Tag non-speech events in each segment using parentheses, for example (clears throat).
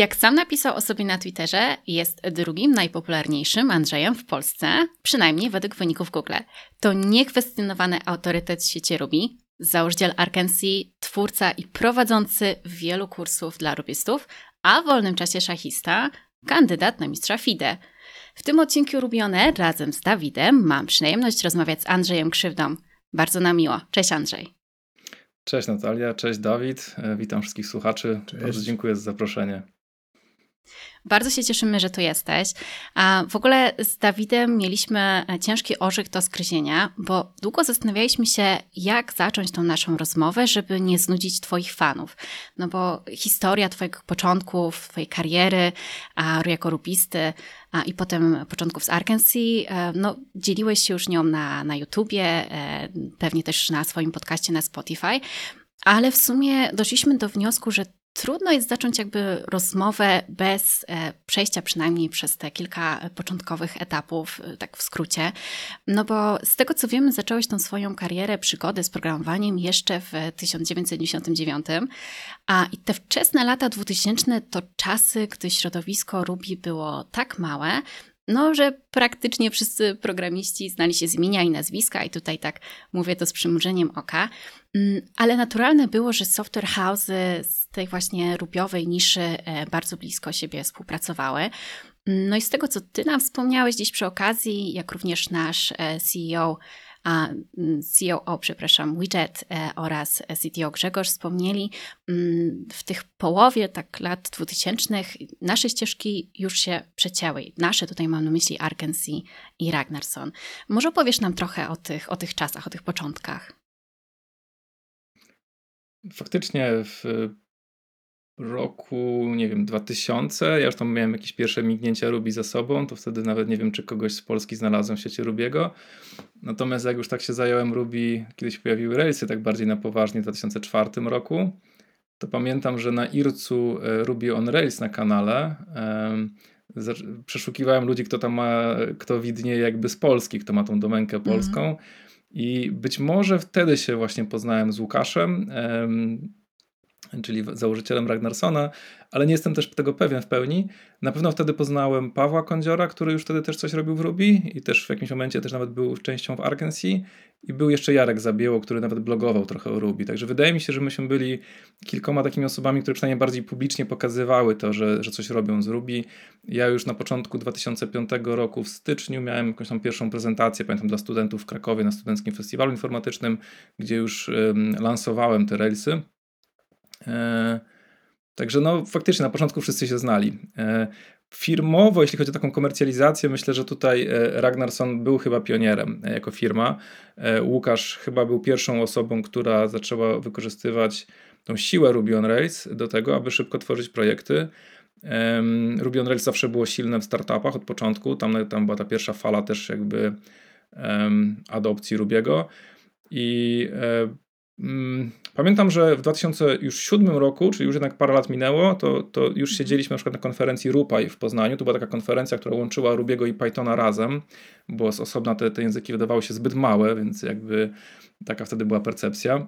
Jak sam napisał o sobie na Twitterze, jest drugim najpopularniejszym Andrzejem w Polsce, przynajmniej według wyników Google. To niekwestionowany autorytet w świecie Ruby, założyciel Arkansas, twórca i prowadzący wielu kursów dla rubistów, a w wolnym czasie szachista, kandydat na mistrza FIDE. W tym odcinku Rubione razem z Dawidem mam przyjemność rozmawiać z Andrzejem Krzywdą. Bardzo nam miło. Cześć Andrzej. Cześć Natalia, cześć Dawid, e, witam wszystkich słuchaczy. Cześć. Bardzo dziękuję za zaproszenie. Bardzo się cieszymy, że tu jesteś. A w ogóle z Dawidem mieliśmy e, ciężki orzech do skryzienia, bo długo zastanawialiśmy się, jak zacząć tą naszą rozmowę, żeby nie znudzić Twoich fanów. No bo historia Twojego początków, Twojej kariery a, jako rubisty a, i potem początków z Arkansas, e, no dzieliłeś się już nią na, na YouTubie, e, pewnie też na swoim podcaście na Spotify. Ale w sumie doszliśmy do wniosku, że trudno jest zacząć jakby rozmowę bez e, przejścia przynajmniej przez te kilka początkowych etapów, e, tak w skrócie. No bo z tego co wiemy, zacząłeś tą swoją karierę, przygodę z programowaniem jeszcze w 1999, a i te wczesne lata 2000 to czasy, gdy środowisko Ruby było tak małe, no, że praktycznie wszyscy programiści znali się z imienia i nazwiska, i tutaj tak mówię to z przymrużeniem oka. Mm, ale naturalne było, że software house'y z tej właśnie rubiowej niszy e, bardzo blisko siebie współpracowały. Mm, no i z tego, co ty nam wspomniałeś dziś przy okazji, jak również nasz e, CEO a mm, COO, przepraszam, Widget e, oraz CTO Grzegorz wspomnieli, mm, w tych połowie tak lat 2000 nasze ścieżki już się przecięły. Nasze tutaj mam na myśli Arkansas i Ragnarsson. Może opowiesz nam trochę o tych, o tych czasach, o tych początkach? Faktycznie w roku, nie wiem, 2000, ja już tam miałem jakieś pierwsze mignięcia Ruby za sobą, to wtedy nawet nie wiem, czy kogoś z Polski znalazłem w sieci Rubiego. Natomiast jak już tak się zająłem Ruby, kiedy się pojawiły Railsy tak bardziej na poważnie w 2004 roku, to pamiętam, że na IRCU e, Ruby on Rails na kanale przeszukiwałem ludzi, kto tam ma, kto widnieje jakby z Polski, kto ma tą domenkę mhm. polską. Mm. I być może wtedy się właśnie poznałem z Łukaszem czyli założycielem Ragnarsona, ale nie jestem też tego pewien w pełni. Na pewno wtedy poznałem Pawła Kądziora, który już wtedy też coś robił w Ruby i też w jakimś momencie też nawet był częścią w Arkansas i był jeszcze Jarek Zabieło, który nawet blogował trochę o Ruby. Także wydaje mi się, że myśmy byli kilkoma takimi osobami, które przynajmniej bardziej publicznie pokazywały to, że, że coś robią z Ruby. Ja już na początku 2005 roku w styczniu miałem jakąś tam pierwszą prezentację, pamiętam, dla studentów w Krakowie na Studenckim Festiwalu Informatycznym, gdzie już um, lansowałem te Railsy. E, także no faktycznie na początku wszyscy się znali. E, firmowo, jeśli chodzi o taką komercjalizację, myślę, że tutaj e, Ragnarsson był chyba pionierem jako firma. Łukasz chyba był pierwszą osobą, która zaczęła wykorzystywać tą siłę Ruby on Rails do tego, aby szybko tworzyć projekty. Ruby on Rails zawsze było silne w startupach od początku. Tam, tam była ta pierwsza fala też jakby adopcji Rubiego. I pamiętam, że w 2007 roku, czyli już jednak parę lat minęło, to, to już mhm. siedzieliśmy na przykład na konferencji Rupaj w Poznaniu. To była taka konferencja, która łączyła Rubiego i Pythona razem, bo z osobna te, te języki wydawały się zbyt małe, więc jakby taka wtedy była percepcja.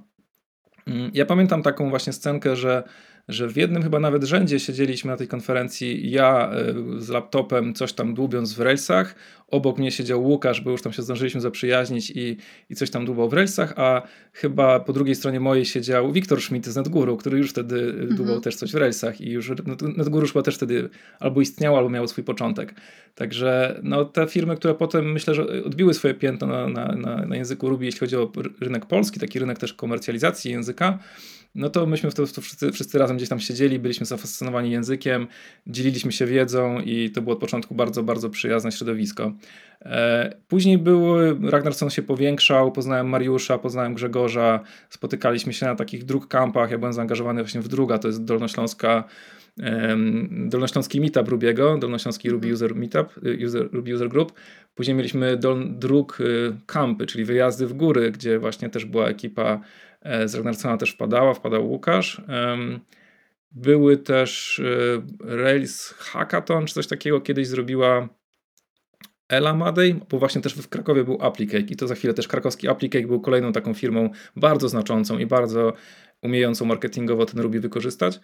Mm, ja pamiętam taką właśnie scenkę, że że w jednym chyba nawet rzędzie siedzieliśmy na tej konferencji, ja e, z laptopem coś tam dłubiąc w Railsach, obok mnie siedział Łukasz, bo już tam się zdążyliśmy zaprzyjaźnić i, i coś tam dłubał w Railsach, a chyba po drugiej stronie mojej siedział Wiktor Schmidt z NetGuru, który już wtedy mhm. dłubał też coś w Railsach i już NetGuru chyba też wtedy albo istniał, albo miał swój początek. Także no, te firmy, które potem myślę, że odbiły swoje piętno na, na, na, na języku Ruby, jeśli chodzi o rynek polski, taki rynek też komercjalizacji języka, no to myśmy w to, w to wszyscy, wszyscy razem gdzieś tam siedzieli, byliśmy zafascynowani językiem, dzieliliśmy się wiedzą i to było od początku bardzo, bardzo przyjazne środowisko. E, później był, Ragnarsson się powiększał, poznałem Mariusza, poznałem Grzegorza, spotykaliśmy się na takich drug kampach, ja byłem zaangażowany właśnie w druga, to jest Dolnośląska Dolnośląski Meetup Rubiego, Dolnośląski Ruby. User Meetup, y, user, Ruby User Group. Później mieliśmy dol, dróg kampy, czyli wyjazdy w góry, gdzie właśnie też była ekipa z Ragnarssona też wpadała, wpadał Łukasz. Były też e, Rails Hackathon, czy coś takiego kiedyś zrobiła Ela Madej, bo właśnie też w Krakowie był Applicake i to za chwilę też krakowski Applicake był kolejną taką firmą bardzo znaczącą i bardzo umiejącą marketingowo ten Ruby wykorzystać.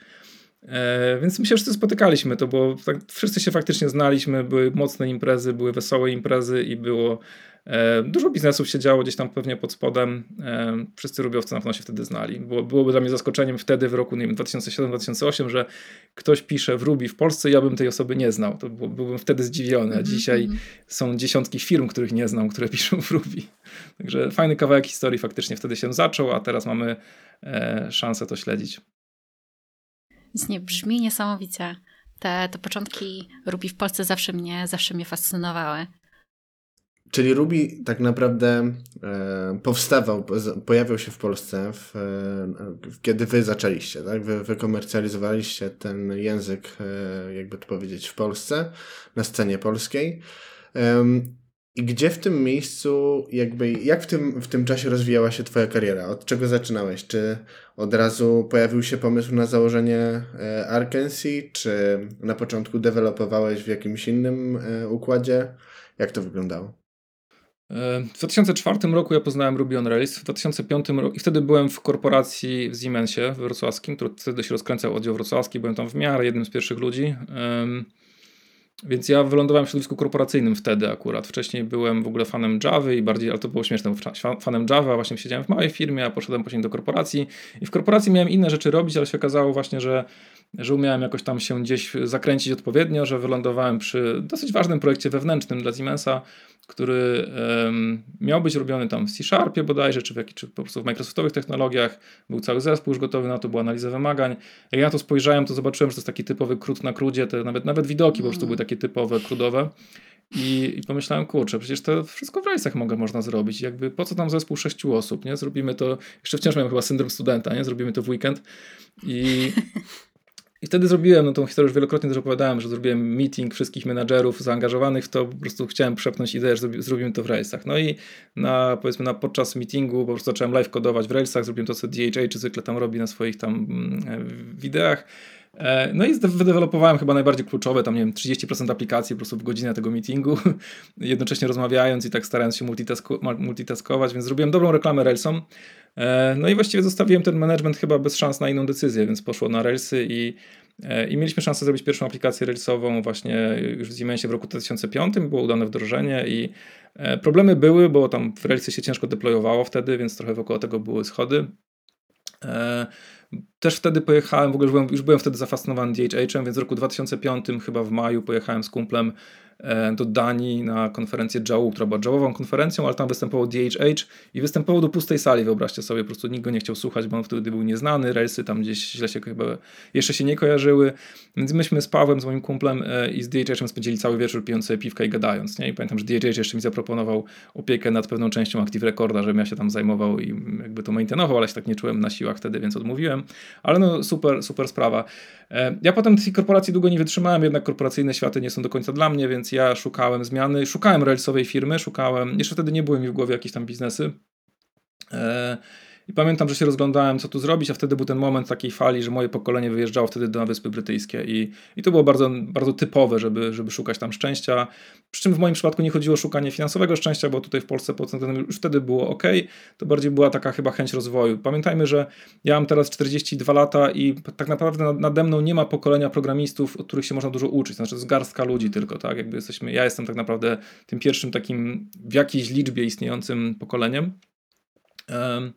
E, więc my się wszyscy spotykaliśmy, to było, tak, wszyscy się faktycznie znaliśmy, były mocne imprezy, były wesołe imprezy i było e, dużo biznesów się działo gdzieś tam pewnie pod spodem. E, wszyscy rubiowcy na pewno się wtedy znali. Było, byłoby dla mnie zaskoczeniem wtedy w roku 2007-2008, że ktoś pisze w Ruby w Polsce, ja bym tej osoby nie znał. To było, byłbym wtedy zdziwiony, a mhm, dzisiaj mm -hmm. są dziesiątki firm, których nie znam, które (laughs) piszą w Ruby. Także fajny kawałek historii faktycznie wtedy się zaczął, a teraz mamy e, szansę to śledzić. Więc nie brzmi niesamowicie. Te, te początki Ruby w Polsce zawsze mnie, zawsze mnie fascynowały. Czyli Ruby tak naprawdę e, powstawał, pojawił się w Polsce, w, e, kiedy wy zaczęliście, tak? Wy, wy komercjalizowaliście ten język, e, jakby to powiedzieć, w Polsce, na scenie polskiej. I gdzie w tym miejscu, jakby, jak w tym, w tym czasie rozwijała się Twoja kariera? Od czego zaczynałeś? Czy od razu pojawił się pomysł na założenie e, Arkansas, czy na początku dewelopowałeś w jakimś innym e, układzie? Jak to wyglądało? E, w 2004 roku ja poznałem Ruby on Rails, w 2005 roku i wtedy byłem w korporacji w Siemensie wrocławskim, który wtedy się rozkręcał oddział wrocławski, byłem tam w miarę jednym z pierwszych ludzi. Więc ja wylądowałem w środowisku korporacyjnym wtedy akurat. Wcześniej byłem w ogóle fanem Java i bardziej, ale to było śmieszne, fanem Java, właśnie siedziałem w małej firmie, a poszedłem później do korporacji i w korporacji miałem inne rzeczy robić, ale się okazało właśnie, że, że umiałem jakoś tam się gdzieś zakręcić odpowiednio, że wylądowałem przy dosyć ważnym projekcie wewnętrznym dla Siemensa, który miał być robiony tam w C-Sharpie bodajże, czy, w czy po prostu w Microsoftowych technologiach. Był cały zespół już gotowy na to, była analiza wymagań. Jak ja na to spojrzałem, to zobaczyłem, że to jest taki typowy krót na krudzie, te nawet, nawet widoki po prostu były takie typowe, krudowe. I, I, pomyślałem, kurczę, przecież to wszystko w rejsach mogę, można zrobić. Jakby po co tam zespół sześciu osób, nie? Zrobimy to, jeszcze wciąż miałem chyba syndrom studenta, nie? Zrobimy to w weekend. I, I wtedy zrobiłem, no tą historię już wielokrotnie też opowiadałem, że zrobiłem meeting wszystkich menadżerów zaangażowanych w to, po prostu chciałem przepchnąć ideę, że zrobimy to w Railsach. No i na, powiedzmy, na podczas meetingu po prostu zacząłem live kodować w Railsach, zrobiłem to, co DHA czy zwykle tam robi na swoich tam mm, wideach. E, no i wydewelopowałem chyba najbardziej kluczowe, tam nie wiem, 30% aplikacji po prostu w godzinę tego meetingu, (laughs) jednocześnie rozmawiając i tak starając się multitasko multitaskować, więc zrobiłem dobrą reklamę Railsom. E, no i właściwie zostawiłem ten management chyba bez szans na inną decyzję, więc poszło na Railsy i, e, i mieliśmy szansę zrobić pierwszą aplikację Railsową właśnie już w Siemensie w roku 2005, było udane wdrożenie i problemy były, bo tam w Railsy się ciężko deployowało wtedy, więc trochę wokół tego były schody. Też wtedy pojechałem, w ogóle już byłem, już byłem wtedy zafascynowany DHH-em, więc w roku 2005, chyba w maju, pojechałem z kumplem E, do Danii na konferencję JAU, która była JAWową konferencją, ale tam występował DHH i występował do pustej sali, wyobraźcie sobie, po prostu nikt go nie chciał słuchać, bo on wtedy był nieznany, relsy tam gdzieś źle się chyba jeszcze się nie kojarzyły, więc myśmy z Pawłem, z moim kumplem e, i z DHH-em spędzili cały wieczór pijąc sobie piwka i gadając, nie? I pamiętam, że DHH jeszcze mi zaproponował opiekę nad pewną częścią Active Recorda, żebym ja się tam zajmował i jakby to maintainował, ale się tak nie czułem na siłach wtedy, więc odmówiłem, ale no super, super sprawa. E, ja potem tej korporacji długo nie wytrzymałem, jednak korporacyjne światy nie są do końca dla mnie, więc ja szukałem zmiany, szukałem railsowej firmy, szukałem, jeszcze wtedy nie były mi w głowie jakieś tam biznesy. I pamiętam, że się rozglądałem, co tu zrobić, a wtedy był ten moment takiej fali, że moje pokolenie wyjeżdżało wtedy do Wyspy Brytyjskie i, i to było bardzo, bardzo typowe, żeby, żeby szukać tam szczęścia. Przy czym w moim przypadku nie chodziło o szukanie finansowego szczęścia, bo tutaj w Polsce pod już wtedy było ok, to bardziej była taka chyba chęć rozwoju. Pamiętajmy, że ja mam teraz 42 lata i tak naprawdę nade mną nie ma pokolenia programistów, od których się można dużo uczyć, znaczy z garstka ludzi tylko, tak, jakby jesteśmy, ja jestem tak naprawdę tym pierwszym takim w jakiejś liczbie istniejącym pokoleniem. Um,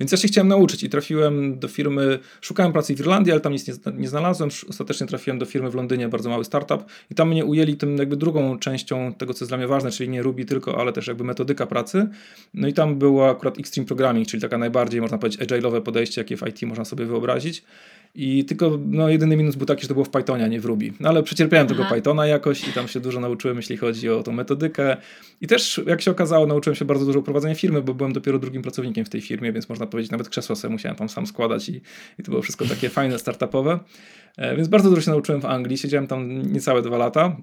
więc ja się chciałem nauczyć i trafiłem do firmy, szukałem pracy w Irlandii, ale tam nic nie, nie znalazłem. Ostatecznie trafiłem do firmy w Londynie, bardzo mały startup i tam mnie ujęli tym jakby drugą częścią tego, co jest dla mnie ważne, czyli nie Ruby tylko, ale też jakby metodyka pracy. No i tam było akurat Extreme Programming, czyli taka najbardziej, można powiedzieć, agile'owe podejście, jakie w IT można sobie wyobrazić. I tylko no, jedyny minus był taki, że to było w Pythonie, a nie w Ruby. No ale przecierpiałem Aha. tego Pythona jakoś i tam się dużo nauczyłem, jeśli chodzi o tą metodykę. I też, jak się okazało, nauczyłem się bardzo dużo prowadzenia firmy, bo byłem dopiero drugim pracownikiem w tej firmie, więc można powiedzieć, nawet krzesło sobie musiałem tam sam składać i, i to było wszystko takie fajne, startupowe. E, więc bardzo dużo się nauczyłem w Anglii. Siedziałem tam niecałe dwa lata.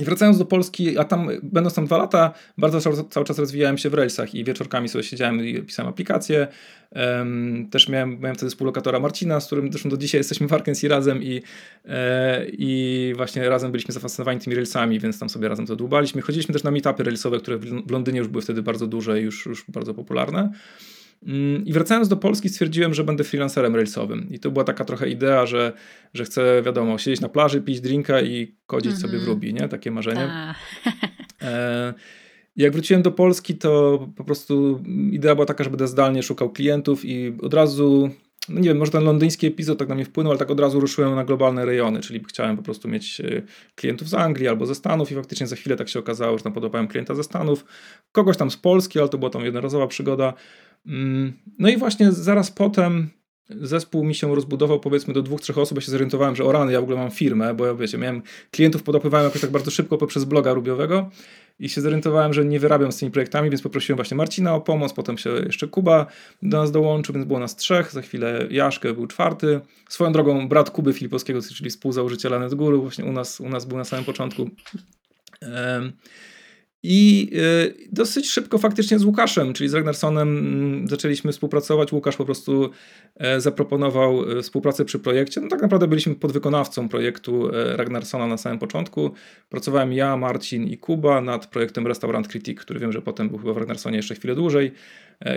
I wracając do Polski, a tam będąc tam dwa lata, bardzo cały czas rozwijałem się w Railsach i wieczorkami sobie siedziałem i pisałem aplikacje. Um, też miałem, miałem wtedy współlokatora Marcina, z którym zresztą do dzisiaj jesteśmy w Arkansas razem i, e, i właśnie razem byliśmy zafascynowani tymi Railsami, więc tam sobie razem to dłubaliśmy. Chodziliśmy też na meetupy Railsowe, które w Londynie już były wtedy bardzo duże i już, już bardzo popularne. Mm, I wracając do Polski, stwierdziłem, że będę freelancerem railsowym. I to była taka trochę idea, że, że chcę, wiadomo, siedzieć na plaży, pić drinka i kodzić mm -hmm. sobie w Ruby, nie? Takie marzenie. (laughs) E, jak wróciłem do Polski, to po prostu idea była taka, że będę zdalnie szukał klientów i od razu no nie wiem, może ten londyński epizod tak na mnie wpłynął, ale tak od razu ruszyłem na globalne rejony, czyli chciałem po prostu mieć e, klientów z Anglii albo ze Stanów i faktycznie za chwilę tak się okazało, że tam podobałem klienta ze Stanów, kogoś tam z Polski, ale to była tam jednorazowa przygoda. Mm, no i właśnie zaraz potem zespół mi się rozbudował powiedzmy do dwóch, trzech osób, ja się zorientowałem, że o rany, ja w ogóle mam firmę, bo ja wiecie, miałem klientów podopływałem jakoś tak bardzo szybko poprzez bloga rubiowego i się zorientowałem, że nie wyrabiam z tymi projektami, więc poprosiłem właśnie Marcina o pomoc, potem się jeszcze Kuba do nas dołączył, więc było nas trzech, za chwilę Jaszkę był czwarty. Swoją drogą brat Kuby Filipowskiego, czyli współzałożyciela NetGuru, właśnie u nas, u nas był na samym początku. I y, dosyć szybko faktycznie z Łukaszem, czyli z Ragnarsonem mm, zaczęliśmy współpracować. Łukasz po prostu e, zaproponował e, współpracę przy projekcie. No tak naprawdę byliśmy podwykonawcą projektu e, Ragnarsona na samym początku. Pracowałem ja, Marcin i Kuba nad projektem Restaurant Critic, który wiem, że potem był chyba w Ragnarsonie jeszcze chwilę dłużej.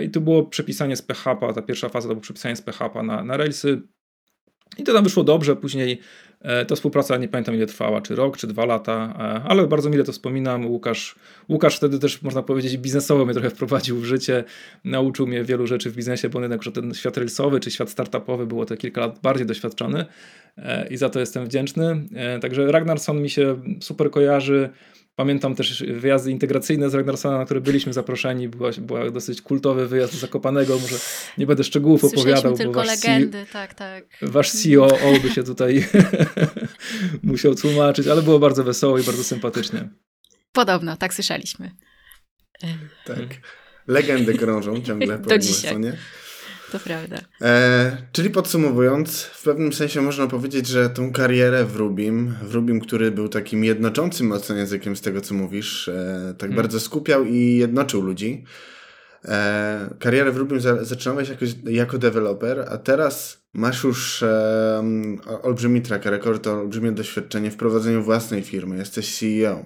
I tu było przepisanie z PHP, ta pierwsza faza to było przepisanie z PHP na, na Railsy. I to tam wyszło dobrze, później E, ta współpraca nie pamiętam ile trwała, czy rok, czy dwa lata, e, ale bardzo mile to wspominam. Łukasz, Łukasz wtedy też można powiedzieć biznesowo mnie trochę wprowadził w życie, nauczył mnie wielu rzeczy w biznesie, bo jednak, ten świat reelsowy czy świat startupowy było te kilka lat bardziej doświadczony e, i za to jestem wdzięczny. Także Ragnarsson mi się super kojarzy. Pamiętam też wyjazdy integracyjne z Ragnarsona, na które byliśmy zaproszeni. Była, była dosyć kultowy wyjazd do Zakopanego. Może nie będę szczegółów opowiadał, tylko bo wasz legendy, CEO, tak, tak. Wasz CEO by się tutaj (laughs) musiał tłumaczyć, ale było bardzo wesoło i bardzo sympatycznie. Podobno, tak słyszeliśmy. Tak. Legendy krążą ciągle po Ragnarssonie. To prawda. E, czyli podsumowując, w pewnym sensie można powiedzieć, że tą karierę w Rubim, w Rubim, który był takim jednoczącym mocno językiem z tego, co mówisz, e, tak hmm. bardzo skupiał i jednoczył ludzi. E, karierę w Rubim za, zaczynałeś jako, jako deweloper, a teraz masz już e, olbrzymi track record, olbrzymie doświadczenie w prowadzeniu własnej firmy, jesteś CEO.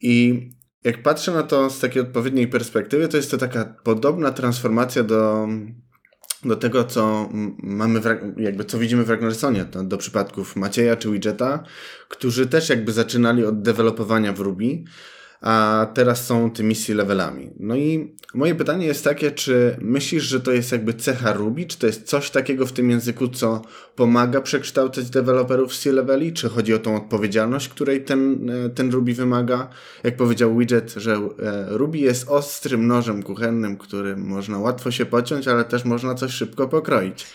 I jak patrzę na to z takiej odpowiedniej perspektywy, to jest to taka podobna transformacja do do tego, co mamy, w, jakby co widzimy w Ragnarsonie, do, do przypadków Macieja czy Widgeta, którzy też jakby zaczynali od dewelopowania w Ruby, a teraz są tymi C-levelami. No i moje pytanie jest takie, czy myślisz, że to jest jakby cecha Ruby, czy to jest coś takiego w tym języku, co pomaga przekształcać deweloperów w C-leveli, czy chodzi o tą odpowiedzialność, której ten, e, ten Ruby wymaga? Jak powiedział Widget, że e, Ruby jest ostrym nożem kuchennym, którym można łatwo się pociąć, ale też można coś szybko pokroić.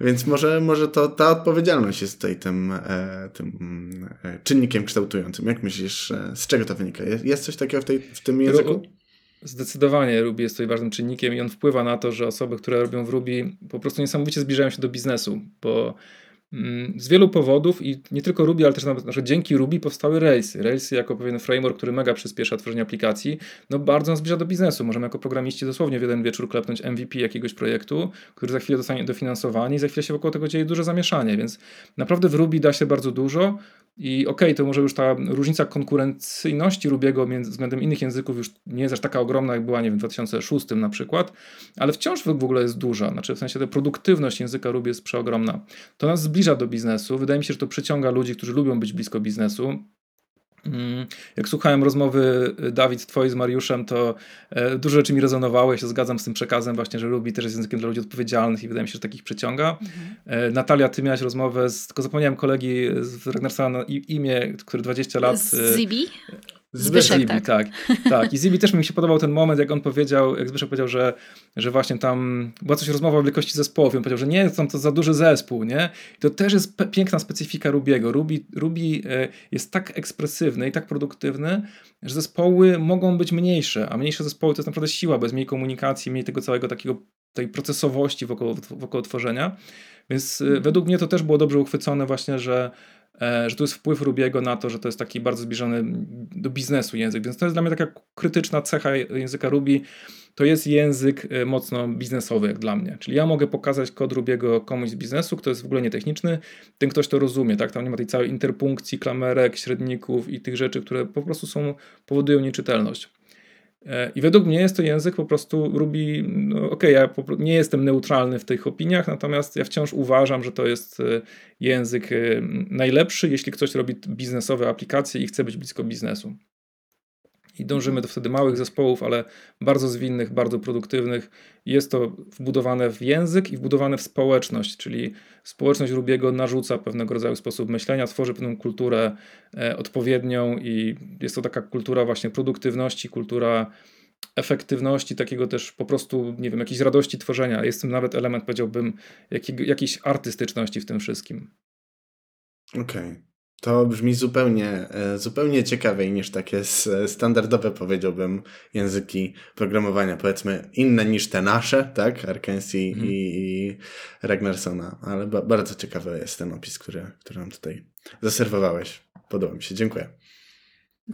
Więc może, może to ta odpowiedzialność jest tutaj tym, e, tym e, czynnikiem kształtującym. Jak myślisz, e, z czego to wynika? Jest, jest coś takiego w, tej, w tym języku? Zdecydowanie Ruby jest tutaj ważnym czynnikiem i on wpływa na to, że osoby, które robią w Ruby po prostu niesamowicie zbliżają się do biznesu, bo z wielu powodów i nie tylko Ruby, ale też nawet że dzięki Ruby powstały Railsy. Railsy jako pewien framework, który mega przyspiesza tworzenie aplikacji, no bardzo nas zbliża do biznesu. Możemy jako programiści dosłownie w jeden wieczór klepnąć MVP jakiegoś projektu, który za chwilę dostanie dofinansowanie i za chwilę się wokół tego dzieje duże zamieszanie, więc naprawdę w Ruby da się bardzo dużo. I okej, okay, to może już ta różnica konkurencyjności Rubiego względem innych języków już nie jest aż taka ogromna, jak była, nie wiem, w 2006 na przykład, ale wciąż w ogóle jest duża. Znaczy, w sensie ta produktywność języka Ruby jest przeogromna. To nas zbliża do biznesu. Wydaje mi się, że to przyciąga ludzi, którzy lubią być blisko biznesu. Mm, jak słuchałem rozmowy y, Dawid twojej z Mariuszem, to e, dużo rzeczy mi rezonowało. Ja się zgadzam z tym przekazem właśnie, że lubi też jest językiem dla ludzi odpowiedzialnych i wydaje mi się, że takich przyciąga. Mhm. E, Natalia, ty miałaś rozmowę, z, tylko zapomniałem kolegi z Ragnarsona imię, który 20 lat... Z e, Zibi? Zbyszek, Zibi, tak. tak. tak. I Zibi też mi się podobał ten moment, jak on powiedział, jak Zbyszek powiedział, że, że właśnie tam była coś rozmowa o wielkości zespołów i on powiedział, że nie, są to za duży zespół, nie? I to też jest piękna specyfika Rubiego. Ruby, Ruby e, jest tak ekspresywny i tak produktywny, że zespoły mogą być mniejsze, a mniejsze zespoły to jest naprawdę siła, bez mniej komunikacji, mniej tego całego takiego, tej procesowości wokół, wokół tworzenia. Więc e, według mnie to też było dobrze uchwycone właśnie, że że tu jest wpływ Rubiego na to, że to jest taki bardzo zbliżony do biznesu język. Więc to jest dla mnie taka krytyczna cecha języka Ruby. To jest język e, mocno biznesowy, jak dla mnie. Czyli ja mogę pokazać kod Rubiego komuś z biznesu, kto jest w ogóle nietechniczny, ten ktoś to rozumie, tak? Tam nie ma tej całej interpunkcji, klamerek, średników i tych rzeczy, które po prostu są, powodują nieczytelność. E, I według mnie jest to język po prostu Ruby, no okej, okay, ja nie jestem neutralny w tych opiniach, natomiast ja wciąż uważam, że to jest e, język e, najlepszy, jeśli ktoś robi biznesowe aplikacje i chce być blisko biznesu. I dążymy do wtedy małych zespołów, ale bardzo zwinnych, bardzo produktywnych. Jest to wbudowane w język i wbudowane w społeczność, czyli społeczność Rubiego narzuca pewnego rodzaju sposób myślenia, tworzy pewną kulturę e, odpowiednią i jest to taka kultura właśnie produktywności, kultura efektywności, takiego też po prostu, nie wiem, jakiejś radości tworzenia. Jest tym nawet element, powiedziałbym, jakiego, jakiejś artystyczności w tym wszystkim. Okej. Okay. To brzmi zupełnie, e, zupełnie ciekawiej niż takie standardowe, powiedziałbym, języki programowania, powiedzmy inne niż te nasze, tak? Arkensi mhm. i, i Ragnarsona, ale ba bardzo ciekawy jest ten opis, który, który nam tutaj zaserwowałeś. Podoba mi się, dziękuję.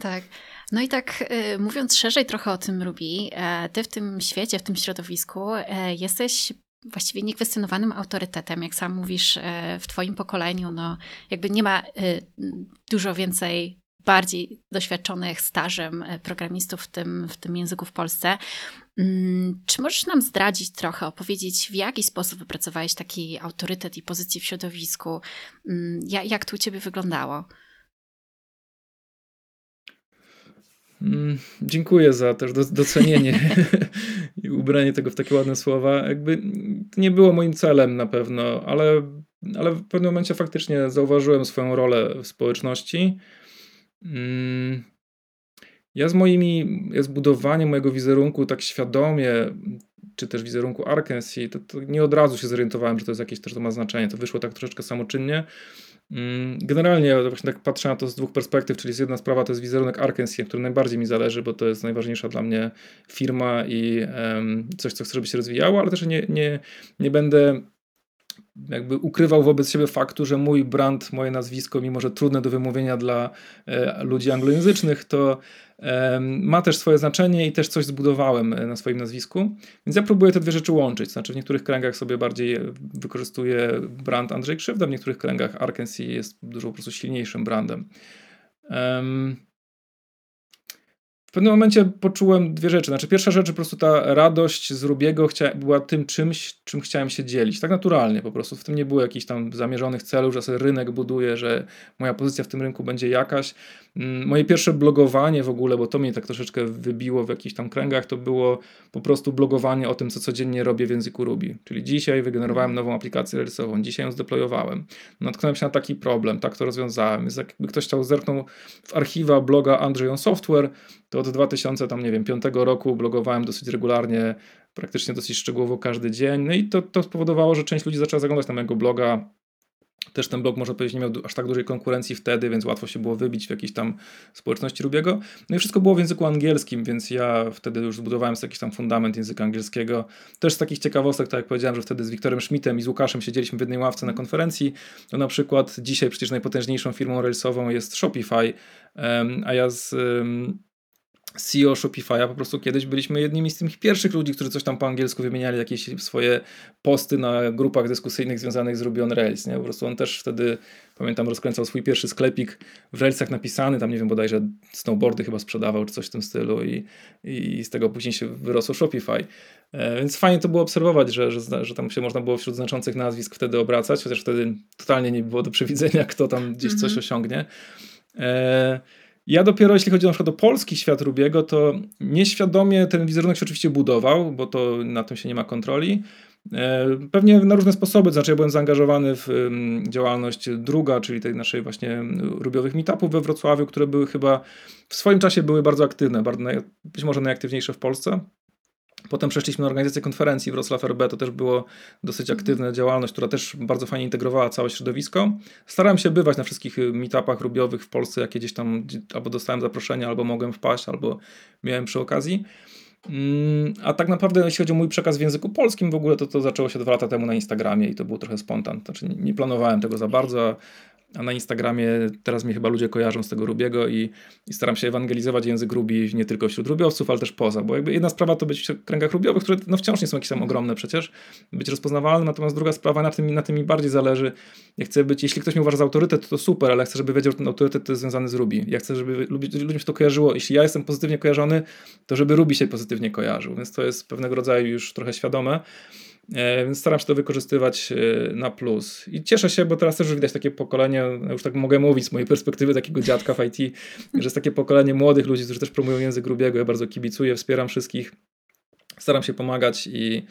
Tak. No i tak y, mówiąc szerzej trochę o tym Ruby, e, ty w tym świecie, w tym środowisku e, jesteś właściwie niekwestionowanym autorytetem, jak sam mówisz, e, w Twoim pokoleniu, no jakby nie ma e, dużo więcej bardziej doświadczonych stażem e, programistów w tym, w tym języku w Polsce. Mm, czy możesz nam zdradzić trochę, opowiedzieć, w jaki sposób wypracowałeś taki autorytet i pozycję w środowisku? Mm, jak to u Ciebie wyglądało? Mm, dziękuję za też docenienie (laughs) i ubranie tego w takie ładne słowa. Jakby nie było moim celem na pewno, ale, ale w pewnym momencie faktycznie zauważyłem swoją rolę w społeczności. Mm, ja z moimi, ja budowaniem mojego wizerunku tak świadomie, czy też wizerunku Arkansas, to, to nie od razu się zorientowałem, że to jest jakieś też to ma znaczenie. To wyszło tak troszeczkę samoczynnie. Mm, generalnie właśnie tak patrzę na to z dwóch perspektyw, czyli z jedna sprawa to jest wizerunek Arkansas, który najbardziej mi zależy, bo to jest najważniejsza dla mnie firma i um, coś, co chcę, żeby się rozwijało, ale też nie, nie, nie będę jakby ukrywał wobec siebie faktu, że mój brand, moje nazwisko, mimo że trudne do wymówienia dla e, ludzi anglojęzycznych, to e, ma też swoje znaczenie i też coś zbudowałem e, na swoim nazwisku. Więc ja próbuję te dwie rzeczy łączyć. Znaczy w niektórych kręgach sobie bardziej wykorzystuję brand Andrzej Krzywda, w niektórych kręgach Arkansas jest dużo po prostu silniejszym brandem. W pewnym momencie poczułem dwie rzeczy. Znaczy, pierwsza rzecz, po prostu ta radość z Rubiego była tym czymś, czym chciałem się dzielić. Tak naturalnie po prostu. W tym nie było jakichś tam zamierzonych celów, że sobie rynek buduje, że moja pozycja w tym rynku będzie jakaś. Mm, moje pierwsze blogowanie w ogóle, bo to mnie tak troszeczkę wybiło w jakichś tam kręgach, to było po prostu blogowanie o tym, co codziennie robię w języku Ruby. Czyli dzisiaj wygenerowałem nową aplikację rysową, dzisiaj ją zdeployowałem. Natknąłem się na taki problem, tak to rozwiązałem. Jest jakby ktoś chciał zerknął w archiwa bloga Andrzej on Software, to od 2000 tam nie wiem, 5 roku blogowałem dosyć regularnie, praktycznie dosyć szczegółowo każdy dzień. No i to, to spowodowało, że część ludzi zaczęła zaglądać na mojego bloga, też ten blog, można powiedzieć, nie miał aż tak dużej konkurencji wtedy, więc łatwo się było wybić w jakiejś tam społeczności Rubiego. No i wszystko było w języku angielskim, więc ja wtedy już zbudowałem sobie jakiś tam fundament języka angielskiego. Też z takich ciekawostek, tak jak powiedziałem, że wtedy z Wiktorem Schmidtem i z Łukaszem siedzieliśmy w jednej ławce na konferencji. No na przykład dzisiaj przecież najpotężniejszą firmą railsową jest Shopify, a ja z CEO Shopify'a, po prostu kiedyś byliśmy jednymi z tych pierwszych ludzi, którzy coś tam po angielsku wymieniali jakieś swoje posty na grupach dyskusyjnych związanych z Ruby on Rails, nie? Po prostu on też wtedy, pamiętam, rozkręcał swój pierwszy sklepik w Railsach napisany, tam nie wiem, bodajże snowboardy chyba sprzedawał, czy coś w tym stylu i, i z tego później się wyrosło Shopify. E, więc fajnie to było obserwować, że, że, że tam się można było wśród znaczących nazwisk wtedy obracać, chociaż wtedy totalnie nie było do przewidzenia, kto tam gdzieś coś mhm. osiągnie. E, ja dopiero, jeśli chodzi na przykład o polski świat Rubiego, to nieświadomie ten wizerunek się oczywiście budował, bo to na tym się nie ma kontroli. E, pewnie na różne sposoby, to znaczy ja byłem zaangażowany w działalność druga, czyli tej naszej właśnie rubiowych meetupów we Wrocławiu, które były chyba w swoim czasie były bardzo aktywne, bardzo, być może najaktywniejsze w Polsce. Potem przeszliśmy na organizację konferencji Wrocław RB, to też było dosyć mhm. aktywna działalność, która też bardzo fajnie integrowała całe środowisko. Starałem się bywać na wszystkich y, meetupach rubiowych w Polsce, jakie gdzieś tam albo dostałem zaproszenia, albo mogłem wpaść, albo miałem przy okazji. Mm, a tak naprawdę, jeśli chodzi o mój przekaz w języku polskim, w ogóle to, to zaczęło się dwa lata temu na Instagramie i to był trochę spontan. Znaczy, nie planowałem tego za bardzo, a na Instagramie teraz mnie chyba ludzie kojarzą z tego Rubiego i, i staram się ewangelizować język Rubi nie tylko wśród rubiowców, ale też poza, bo jakby jedna sprawa to być w kręgach rubiowych, które no wciąż nie są jakieś tam ogromne przecież, być rozpoznawalne, natomiast druga sprawa, na tym, na tym mi bardziej zależy. Ja chcę być, jeśli ktoś mnie uważa za autorytet, to super, ale chcę, żeby wiedział, że ten autorytet to jest związany z Rubi. Ja chcę, żeby ludziom się to kojarzyło. Jeśli ja jestem pozytywnie kojarzony, to żeby Rubi się pozytywnie kojarzył, więc to jest pewnego rodzaju już trochę świadome. E, więc staram się to wykorzystywać e, na plus. I cieszę się, bo teraz też już widać takie pokolenie, już tak mogę mówić z mojej perspektywy takiego dziadka w IT, (laughs) że jest takie pokolenie młodych ludzi, którzy też promują język grubiego. Ja bardzo kibicuję, wspieram wszystkich, staram się pomagać i,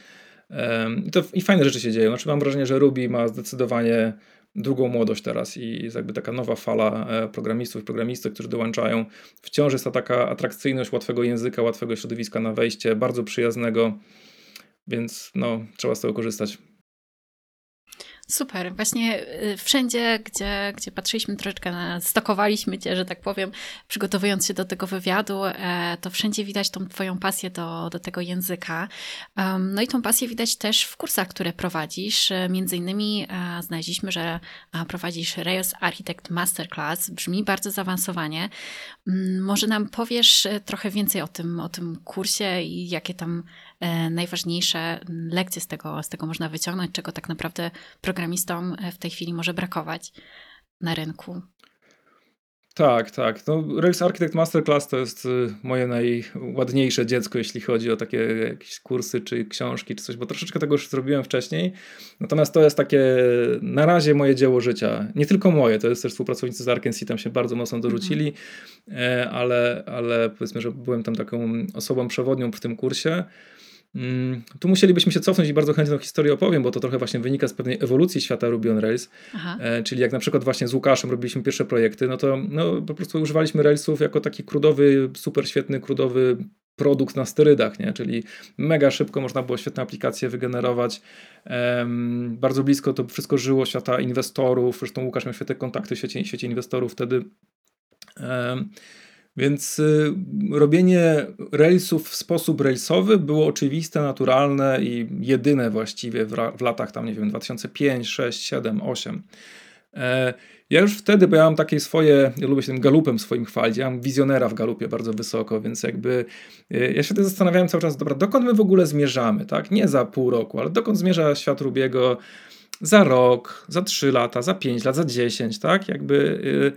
i, to, i fajne rzeczy się dzieją. Znaczy mam wrażenie, że Ruby ma zdecydowanie drugą młodość teraz i jest jakby taka nowa fala e, programistów i programistek, którzy dołączają. Wciąż jest ta taka atrakcyjność łatwego języka, łatwego środowiska na wejście, bardzo przyjaznego więc no, trzeba z tego korzystać. Super. Właśnie y, wszędzie, gdzie, gdzie patrzyliśmy troszeczkę, na, stokowaliśmy cię, że tak powiem, przygotowując się do tego wywiadu, e, to wszędzie widać tą twoją pasję do, do tego języka. No i tą pasję widać też w kursach, które prowadzisz. E, między innymi e, znaleźliśmy, że prowadzisz Rails Architect Masterclass. Brzmi bardzo zaawansowanie. Mm, może nam powiesz trochę więcej o tym, o tym kursie i jakie tam najważniejsze lekcje z tego, z tego można wyciągnąć, czego tak naprawdę programistom e, w tej chwili może brakować na rynku. Tak, tak. No, Rails Architect Masterclass to jest y, moje najładniejsze dziecko, jeśli chodzi o takie jakieś kursy, czy książki, czy coś, bo troszeczkę tego już zrobiłem wcześniej. Natomiast to jest takie na razie moje dzieło życia. Nie tylko moje, to jest też współpracownicy z Arkansas, tam się bardzo mocno dorzucili, mm. ale, ale powiedzmy, że byłem tam taką osobą przewodnią w tym kursie. Mm, tu musielibyśmy się cofnąć i bardzo chętnie tę historię opowiem, bo to trochę właśnie wynika z pewnej ewolucji świata Ruby on Rails. E, czyli jak na przykład właśnie z Łukaszem robiliśmy pierwsze projekty, no to no, po prostu używaliśmy Railsów jako taki krudowy, super świetny, krudowy produkt na sterydach, nie? czyli mega szybko można było świetne aplikacje wygenerować. Um, bardzo blisko to wszystko żyło świata inwestorów, zresztą Łukasz miał świetne kontakty w świecie, w świecie inwestorów wtedy. Um, więc y, robienie relsów w sposób rejsowy było oczywiste, naturalne i jedyne właściwie w, latach tam, nie wiem, 2005, 6, 7, 8. E, ja już wtedy, bo ja mam takie swoje, ja lubię się tym galupem swoim chwalić, ja mam wizjonera w galupie bardzo wysoko, więc jakby e, ja się wtedy zastanawiałem cały czas, dobra, dokąd my w ogóle zmierzamy, tak? Nie za pół roku, ale dokąd zmierza świat Rubiego za rok, za trzy lata, za pięć lat, za dziesięć, tak? Jakby...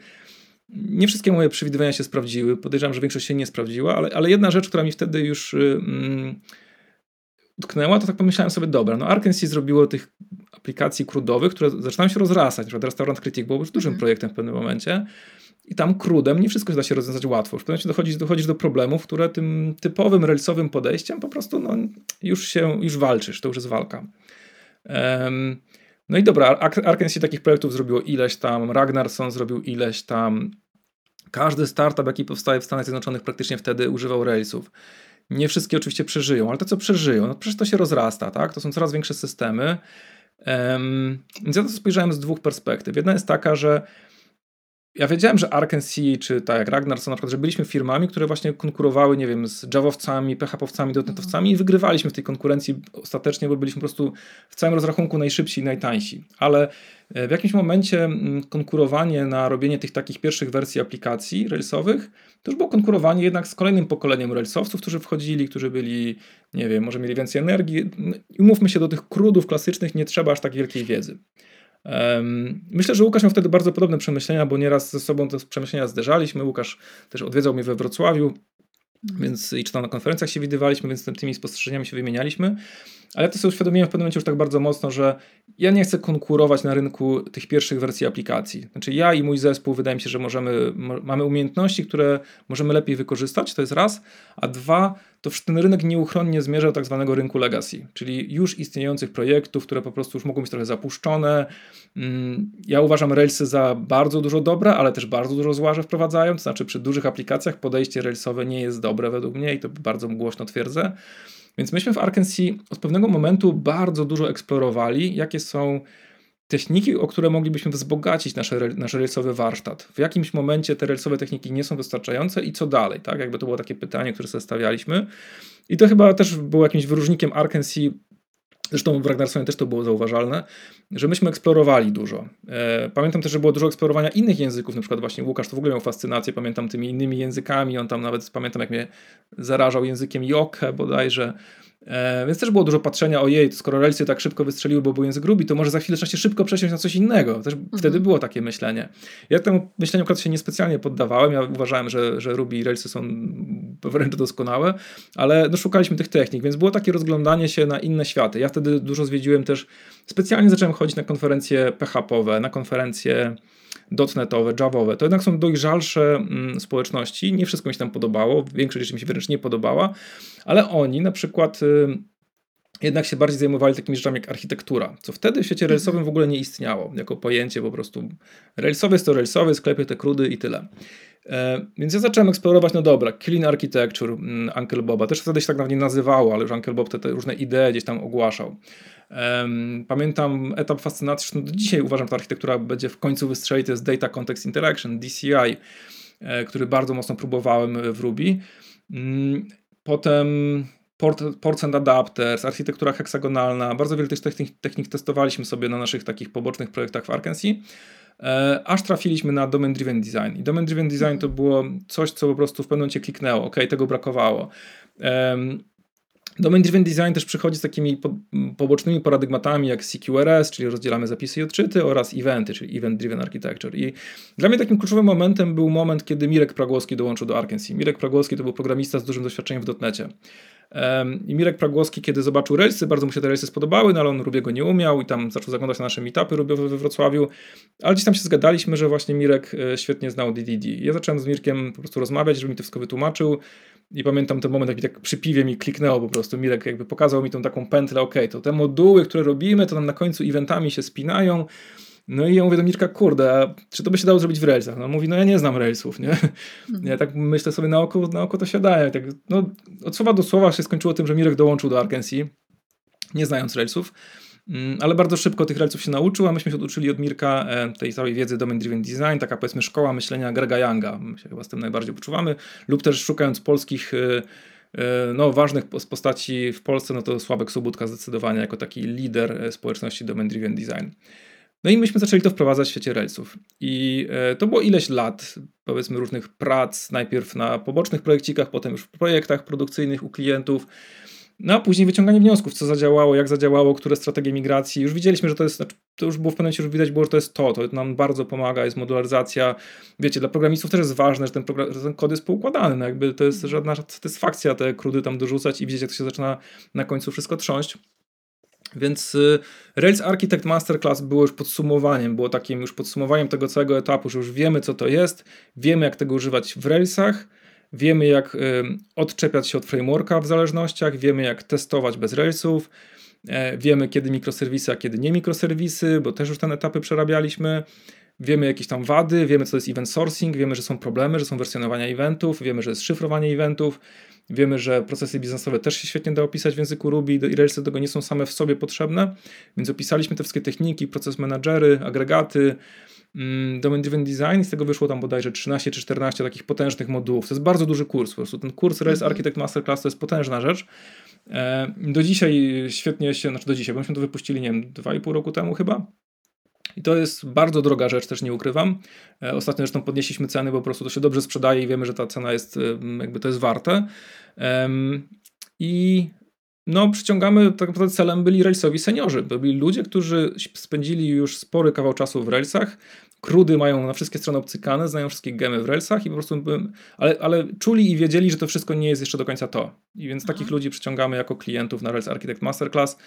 Y, nie wszystkie moje przewidywania się sprawdziły. Podejrzewam, że większość się nie sprawdziła, ale, ale jedna rzecz, która mi wtedy już mm, utknęła, to tak pomyślałem sobie, dobra, no Arkansas zrobiło tych aplikacji krudowych, które zaczynają się rozrastać. Na przykład Restaurant Critic był już dużym mm. projektem w pewnym momencie i tam krudem nie wszystko da się rozwiązać łatwo. W pewnym momencie dochodzisz, dochodzisz do problemów, które tym typowym, relsowym podejściem po prostu no, już się, już walczysz, to już jest walka. Um, no i dobra, Arkansas takich projektów zrobiło ileś tam, Ragnarson zrobił ileś tam. Każdy startup, jaki powstaje w Stanach Zjednoczonych, praktycznie wtedy używał Railsów. Nie wszystkie oczywiście przeżyją, ale te, co przeżyją, no przecież to się rozrasta, tak? To są coraz większe systemy. Um, więc ja to spojrzałem z dwóch perspektyw. Jedna jest taka, że ja wiedziałem, że Arkansas, czy tak jak Ragnar, na przykład, że byliśmy firmami, które właśnie konkurowały, nie wiem, z Javowcami, PHP-owcami, dotnetowcami i wygrywaliśmy w tej konkurencji ostatecznie, bo byliśmy po prostu w całym rozrachunku najszybsi i najtańsi. Ale e, w jakimś momencie mm, konkurowanie na robienie tych takich pierwszych wersji aplikacji Railsowych, to już było konkurowanie jednak z kolejnym pokoleniem Railsowców, którzy wchodzili, którzy byli, nie wiem, może mieli więcej energii. I umówmy się, do tych krudów klasycznych nie trzeba aż tak wielkiej wiedzy. Myślę, że Łukasz miał wtedy bardzo podobne przemyślenia, bo nieraz ze sobą te przemyślenia zderzaliśmy. Łukasz też odwiedzał mnie we Wrocławiu, mhm. więc i czy tam na konferencjach się widywaliśmy, więc tymi spostrzeżeniami się wymienialiśmy. Ale to sobie uświadomiłem w pewnym momencie już tak bardzo mocno, że ja nie chcę konkurować na rynku tych pierwszych wersji aplikacji. Znaczy ja i mój zespół wydaje mi się, że możemy, mamy umiejętności, które możemy lepiej wykorzystać, to jest raz, a dwa, to ten rynek nieuchronnie zmierza do tak zwanego rynku legacy, czyli już istniejących projektów, które po prostu już mogą być trochę zapuszczone. Mm, ja uważam Railsy za bardzo dużo dobre, ale też bardzo dużo zła, że wprowadzają, to znaczy przy dużych aplikacjach podejście Railsowe nie jest dobre według mnie i to bardzo głośno twierdzę. Więc myśmy w Arkansas od pewnego momentu bardzo dużo eksplorowali, jakie są techniki, o które moglibyśmy wzbogacić nasze, nasz relsowy warsztat. W jakimś momencie te relsowe techniki nie są wystarczające i co dalej, tak? Jakby to było takie pytanie, które sobie stawialiśmy. I to chyba też było jakimś wyróżnikiem Arkansas Zresztą w Ragnarsonie też to było zauważalne, że myśmy eksplorowali dużo. E, pamiętam też, że było dużo eksplorowania innych języków, na przykład właśnie Łukasz to w ogóle miał fascynację, pamiętam tymi innymi językami, on tam nawet, pamiętam jak mnie zarażał językiem Jokke bodajże, E, więc też było dużo patrzenia, ojej, to skoro relsy tak szybko wystrzeliły, bo był język Ruby, to może za chwilę trzeba się szybko przesiąść na coś innego. Też mhm. wtedy było takie myślenie. Ja temu myśleniu akurat się niespecjalnie poddawałem. Ja uważałem, że, że Ruby i relsy są wręcz doskonałe, ale no, szukaliśmy tych technik, więc było takie rozglądanie się na inne światy. Ja wtedy dużo zwiedziłem też, specjalnie zacząłem chodzić na konferencje PHP-owe, na konferencje dotnetowe, javowe, to jednak są dojrzalsze mm, społeczności. Nie wszystko mi się tam podobało, większość rzeczy mi się wręcz nie podobała, ale oni na przykład y, jednak się bardziej zajmowali takimi rzeczami jak architektura, co wtedy w świecie relsowym w ogóle nie istniało, jako pojęcie po prostu relsowy jest to relsowy, sklepie te krudy i tyle. E, więc ja zacząłem eksplorować, no dobra, Clean Architecture mm, Uncle Boba, też wtedy się tak nawet nie nazywało, ale już Uncle Bob te, te różne idee gdzieś tam ogłaszał. Pamiętam etap fascynacji, do dzisiaj uważam, że ta architektura będzie w końcu wystrzelić, to jest Data Context Interaction, DCI, e, który bardzo mocno próbowałem w Ruby. Mm, potem port, ports and adapters, architektura heksagonalna, bardzo wiele tych technik, technik testowaliśmy sobie na naszych takich pobocznych projektach w Arkansas. E, aż trafiliśmy na Domain Driven Design. I Domain Driven Design to było coś, co po prostu w pewnym momencie kliknęło, ok, tego brakowało. Domain Driven Design też przychodzi z takimi po, pobocznymi paradygmatami jak CQRS, czyli rozdzielamy zapisy i odczyty oraz eventy, czyli Event Driven Architecture. I dla mnie takim kluczowym momentem był moment, kiedy Mirek Pragłowski dołączył do Arkansas. Mirek Pragłowski to był programista z dużym doświadczeniem w dotnecie. I Mirek Pragłowski, kiedy zobaczył relsy, bardzo mu się te relsy spodobały, no ale on Rubiego nie umiał i tam zaczął zaglądać na nasze meetupy rubiowe we Wrocławiu, ale gdzieś tam się zgadaliśmy, że właśnie Mirek e, świetnie znał DDD. Ja zacząłem z Mirkiem po prostu rozmawiać, żeby mi to wszystko wytłumaczył i pamiętam ten moment, jak mi tak przy piwie mi kliknęło po prostu. Mirek jakby pokazał mi tą taką pętlę, ok, to te moduły, które robimy, to nam na końcu eventami się spinają, no i ja mówię do Mirka, kurde, czy to by się dało zrobić w Railsach? No mówi, no ja nie znam Railsów, nie? Mhm. Ja tak myślę sobie na oko, na oko to się daje. Tak, no, od słowa do słowa się skończyło tym, że Mirek dołączył do Arkansas, nie znając Railsów, ale bardzo szybko tych Railsów się nauczył, a myśmy się uczyli od Mirka e, tej całej wiedzy Domain Driven Design, taka powiedzmy szkoła myślenia Grega Younga, my się chyba z tym najbardziej poczuwamy, lub też szukając polskich e, e, no, ważnych postaci w Polsce, no to Sławek Sobutka zdecydowanie jako taki lider społeczności Domain Driven Design. No i myśmy zaczęli to wprowadzać w świecie relsów. I to było ileś lat, powiedzmy, różnych prac, najpierw na pobocznych projekcikach, potem już w projektach produkcyjnych u klientów. No a później wyciąganie wniosków, co zadziałało, jak zadziałało, które strategie migracji. Już widzieliśmy, że to jest, znaczy, to już było w pewnym momencie, już widać było, że to jest to, to nam bardzo pomaga, jest modularyzacja. Wiecie, dla programistów też jest ważne, że ten, program, że ten kod jest poukładany, no jakby to jest żadna satysfakcja te krudy tam dorzucać i widzieć, jak to się zaczyna na końcu wszystko trząść. Więc y, Rails Architect Masterclass było już podsumowaniem, było takim już podsumowaniem tego całego etapu, że już wiemy co to jest, wiemy jak tego używać w Railsach, wiemy jak y, odczepiać się od frameworka w zależnościach, wiemy jak testować bez Railsów, e, wiemy kiedy mikroserwisy, a kiedy nie mikroserwisy, bo też już ten etapy przerabialiśmy. Wiemy jakieś tam wady, wiemy co to jest event sourcing, wiemy, że są problemy, że są wersjonowania eventów, wiemy, że jest szyfrowanie eventów, Wiemy, że procesy biznesowe też się świetnie da opisać w języku Ruby i Railsy do tego nie są same w sobie potrzebne, więc opisaliśmy te wszystkie techniki, proces managery, agregaty, Domain Driven Design i z tego wyszło tam bodajże 13 czy 14 takich potężnych modułów. To jest bardzo duży kurs. Po prostu ten kurs Rails mhm. Architect Masterclass to jest potężna rzecz. E, do dzisiaj świetnie się, znaczy do dzisiaj, bo myśmy to wypuścili, nie wiem, 2,5 roku temu chyba. I to jest bardzo droga rzecz, też nie ukrywam. E, ostatnio zresztą podnieśliśmy ceny, bo po prostu to się dobrze sprzedaje i wiemy, że ta cena jest, jakby to jest warte. I no, przyciągamy, tak naprawdę celem byli railsowi seniorzy. Byli ludzie, którzy spędzili już spory kawał czasu w railsach, krudy mają na wszystkie strony obcykane, znają wszystkie gemy w Railsach i po prostu, ale, ale czuli i wiedzieli, że to wszystko nie jest jeszcze do końca to. I więc takich ludzi przyciągamy jako klientów na Rails Architect Masterclass.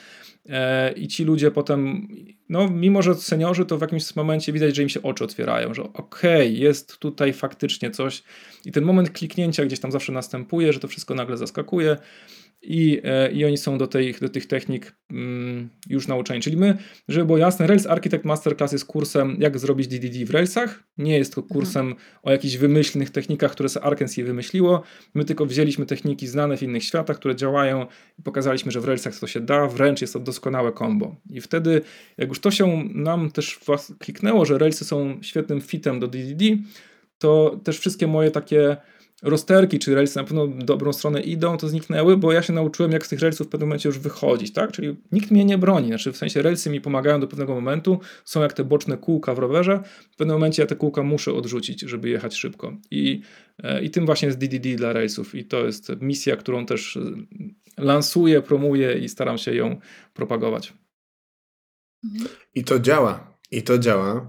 E, i ci ludzie potem, no mimo, że seniorzy, to w jakimś momencie widać, że im się oczy otwierają, że okej, okay, jest tutaj faktycznie coś. I ten moment kliknięcia gdzieś tam zawsze następuje, że to wszystko nagle zaskakuje i, e, i oni są do, tej, do tych technik mm, już nauczeni. Czyli my, żeby było jasne, Rails Architect Masterclass jest kursem, jak zrobić DDD w Railsach. Nie jest to kursem mhm. o jakichś wymyślnych technikach, które sobie Arkansas wymyśliło. My tylko wzięliśmy techniki znane w innych światach, które działają i pokazaliśmy, że w Railsach to się da, wręcz jest to doskonałe combo. I wtedy, jak już to się nam też kliknęło, że Railsy są świetnym fitem do DDD, to też wszystkie moje takie rozterki czy relsy na pewno dobrą stronę idą, to zniknęły, bo ja się nauczyłem, jak z tych relsów w pewnym momencie już wychodzić, tak? Czyli nikt mnie nie broni, znaczy w sensie relsy mi pomagają do pewnego momentu, są jak te boczne kółka w rowerze, w pewnym momencie ja te kółka muszę odrzucić, żeby jechać szybko. I, e, i tym właśnie jest DDD dla relsów i to jest misja, którą też e, lansuję, promuję i staram się ją propagować. I to działa. I to działa.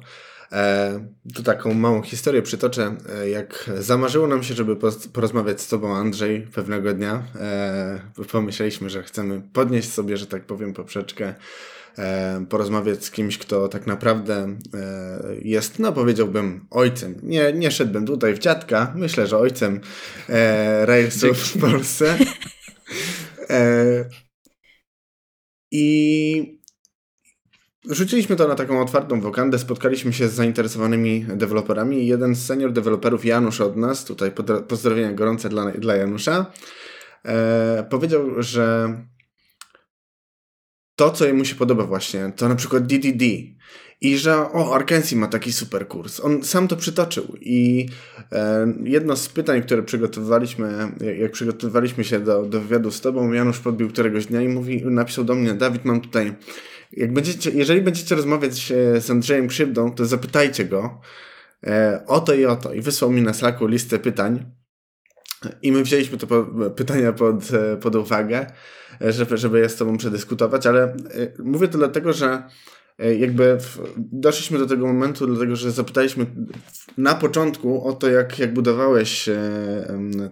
E, tu taką małą historię przytoczę. E, jak zamarzyło nam się, żeby porozmawiać z Tobą, Andrzej, pewnego dnia, e, pomyśleliśmy, że chcemy podnieść sobie, że tak powiem, poprzeczkę, e, porozmawiać z kimś, kto tak naprawdę e, jest, no powiedziałbym, ojcem. Nie, nie szedłbym tutaj w dziadka, myślę, że ojcem e, Railsów w Polsce. I Rzuciliśmy to na taką otwartą wokandę, spotkaliśmy się z zainteresowanymi deweloperami jeden z senior deweloperów, Janusz od nas, tutaj pozdrowienia gorące dla, dla Janusza, e, powiedział, że to, co jemu się podoba właśnie, to na przykład DDD i że o, Arkansas ma taki super kurs. On sam to przytoczył i e, jedno z pytań, które przygotowywaliśmy, jak, jak przygotowywaliśmy się do, do wywiadu z tobą, Janusz podbił któregoś dnia i mówi, napisał do mnie, Dawid, mam tutaj jak będziecie, jeżeli będziecie rozmawiać e, z Andrzejem Krzywdą, to zapytajcie go e, o to i o to. I wysłał mi na Slacku listę pytań. I my wzięliśmy te pytania pod, e, pod uwagę, żeby, żeby je z Tobą przedyskutować, ale mówię to dlatego, że jakby doszliśmy do tego momentu, dlatego że zapytaliśmy na początku o to, jak, jak budowałeś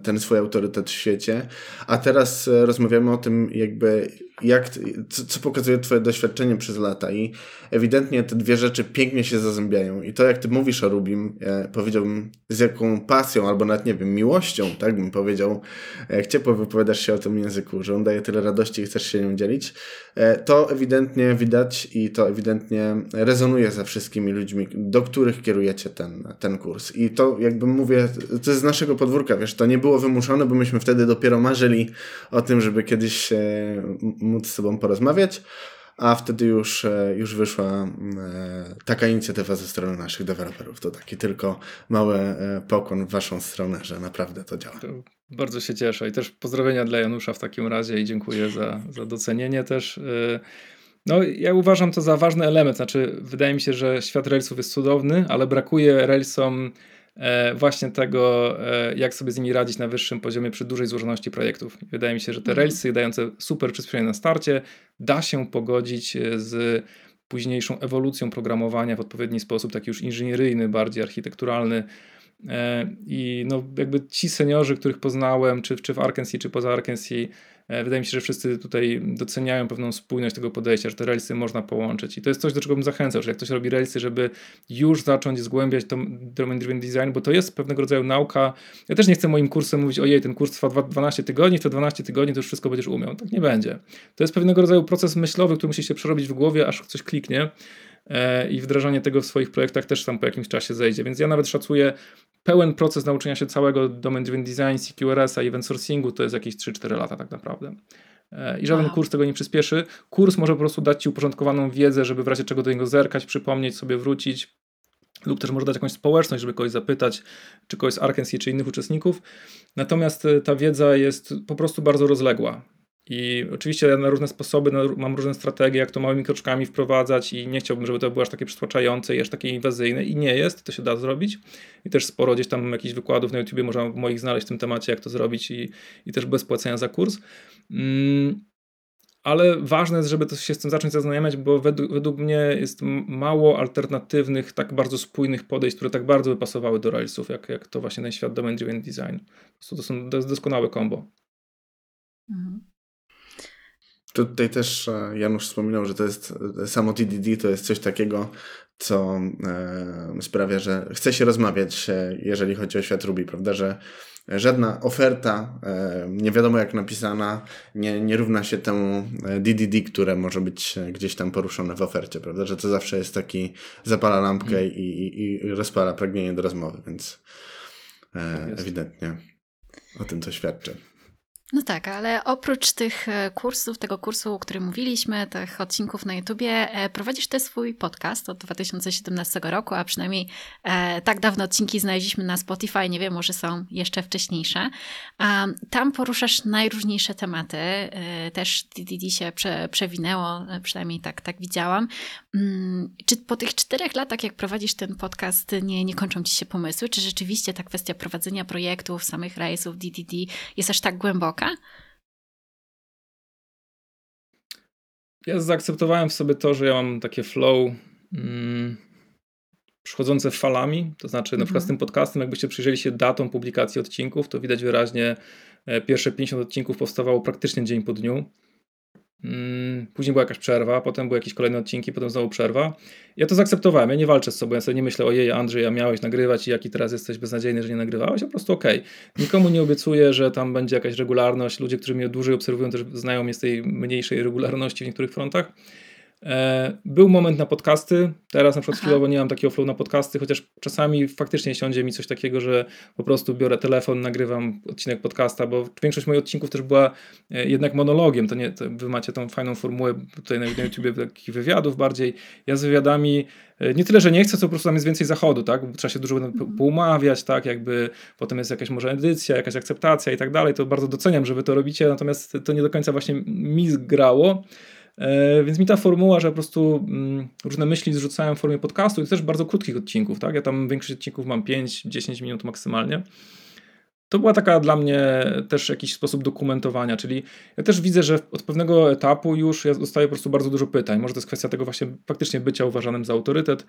ten swój autorytet w świecie, a teraz rozmawiamy o tym, jakby jak, co, co, pokazuje Twoje doświadczenie przez lata i ewidentnie te dwie rzeczy pięknie się zazębiają. I to jak Ty mówisz o Rubim, e, powiedziałbym z jaką pasją albo nawet nie wiem, miłością, tak bym powiedział, jak ciepło wypowiadasz się o tym języku, że on daje tyle radości i chcesz się nią dzielić, e, to ewidentnie widać i to ewidentnie rezonuje ze wszystkimi ludźmi, do których kierujecie ten, ten kurs. I to jakbym mówię, to jest z naszego podwórka, wiesz, to nie było wymuszone, bo myśmy wtedy dopiero marzyli o tym, żeby kiedyś e, móc z sobą porozmawiać, a wtedy już, e, już wyszła e, taka inicjatywa ze strony naszych deweloperów. To taki tylko mały e, pokłon w waszą stronę, że naprawdę to działa. Bardzo się cieszę i też pozdrowienia dla Janusza w takim razie i dziękuję za, za docenienie też. No, ja uważam to za ważny element. Znaczy, wydaje mi się, że świat relsów jest cudowny, ale brakuje relsom E, właśnie tego, e, jak sobie z nimi radzić na wyższym poziomie przy dużej złożoności projektów. Wydaje mi się, że te mhm. relsy dające super przyspieszenie na starcie da się pogodzić e, z późniejszą ewolucją programowania w odpowiedni sposób, taki już inżynieryjny, bardziej architekturalny. I no, jakby ci seniorzy, których poznałem, czy, czy w Arkansas, czy poza Arkansas, E, wydaje mi się, że wszyscy tutaj doceniają pewną spójność tego podejścia, że te relsy można połączyć. I to jest coś, do czego bym zachęcał, że jak ktoś robi relsy, żeby już zacząć zgłębiać to domain driven design, bo to jest pewnego rodzaju nauka. Ja też nie chcę moim kursem mówić, ojej, ten kurs trwa 12 tygodni, w te 12 tygodni to już wszystko będziesz umiał. Tak nie będzie. To jest pewnego rodzaju proces myślowy, który musi się przerobić w głowie, aż coś kliknie e, i wdrażanie tego w swoich projektach też tam po jakimś czasie zejdzie. Więc ja nawet szacuję pełen proces nauczenia się całego domain driven design, CQRS-a, event sourcingu to jest jakieś 3-4 lata tak naprawdę. E, I żaden wow. kurs tego nie przyspieszy. Kurs może po prostu dać Ci uporządkowaną wiedzę, żeby w razie czego do niego zerkać, przypomnieć sobie, wrócić, lub też może dać jakąś społeczność, żeby kogoś zapytać, czy kogoś z Arkansas, czy innych uczestników. Natomiast e, ta wiedza jest po prostu bardzo rozległa. I oczywiście ja na różne sposoby na, mam różne strategie, jak to małymi kroczkami wprowadzać i nie chciałbym, żeby to było aż takie przytłaczające i aż takie inwazyjne i nie jest, to się da zrobić. I też sporo gdzieś tam jakichś wykładów na YouTubie można moich znaleźć w tym temacie, jak to zrobić i, i też bez płacenia za kurs. Mm, ale ważne jest, żeby to się z tym zacząć zaznajamiać, bo według, według, mnie jest mało alternatywnych, tak bardzo spójnych podejść, które tak bardzo by pasowały do Railsów, jak, jak to właśnie ten świat domain driven design. To, są, to jest doskonałe kombo. Mhm. Tutaj też e, Janusz wspominał, że to jest e, samo TDD to jest coś takiego, co e, sprawia, że chce się rozmawiać, jeżeli chodzi o świat Ruby, prawda, że żadna oferta, nie wiadomo jak napisana, nie, nie równa się temu DDD, które może być gdzieś tam poruszone w ofercie, prawda, że to zawsze jest taki, zapala lampkę mm. i, i, i rozpala pragnienie do rozmowy, więc ewidentnie o tym to świadczy. No tak, ale oprócz tych e, kursów, tego kursu, o którym mówiliśmy, tych odcinków na YouTubie, e, prowadzisz też swój podcast od 2017 roku, a przynajmniej e, tak dawne odcinki znaleźliśmy na Spotify, nie wiem, może są jeszcze wcześniejsze. Tam poruszasz najróżniejsze tematy, też DDD się prze, przewinęło, przynajmniej tak, tak widziałam. Mm, czy po tych czterech latach, jak prowadzisz ten podcast, nie, nie kończą ci się pomysły? Czy rzeczywiście ta kwestia prowadzenia projektów, samych rejsów DDD jest aż tak głęboka? Ja zaakceptowałem w sobie to, że ja mam takie flow mm, przychodzące falami. To znaczy, na przykład z mhm. tym podcastem, jakbyście przyjrzeli się datą publikacji odcinków, to widać wyraźnie, e, pierwsze 50 odcinków powstawało praktycznie dzień po dniu. Mm, później była jakaś przerwa, potem były jakieś kolejne odcinki, potem znowu przerwa. Ja to zaakceptowałem, ja nie walczę z sobą, ja sobie nie myślę, ojej Andrzej, ja miałeś nagrywać i jaki teraz jesteś beznadziejny, że nie nagrywałeś, po prostu okej. Okay. Nikomu nie obiecuję, że tam będzie jakaś regularność, ludzie, którzy mnie dłużej obserwują też znają mnie z tej mniejszej regularności w niektórych frontach. E, był moment na podcasty, teraz na przykład Aha. chwilowo nie mam takiego flow na podcasty, chociaż czasami faktycznie siądzie mi coś takiego, że po prostu biorę telefon, nagrywam odcinek podcasta, bo większość moich odcinków też była e, jednak monologiem, to nie, to wy macie tą fajną formułę tutaj na, na YouTubie takich wywiadów bardziej, ja z wywiadami e, nie tyle, że nie chcę, co po prostu tam jest więcej zachodu, tak, trzeba się dużo mhm. poumawiać, tak, jakby potem jest jakaś może edycja, jakaś akceptacja i tak dalej, to bardzo doceniam, że wy to robicie, natomiast to nie do końca właśnie mi zgrało, E, więc mi ta formuła, że po prostu mm, różne myśli zrzucałem w formie podcastu i też bardzo krótkich odcinków, tak? Ja tam większość odcinków mam 5-10 minut maksymalnie. To była taka dla mnie też jakiś sposób dokumentowania, czyli ja też widzę, że od pewnego etapu już ja dostaję po prostu bardzo dużo pytań. Może to jest kwestia tego właśnie faktycznie bycia uważanym za autorytet.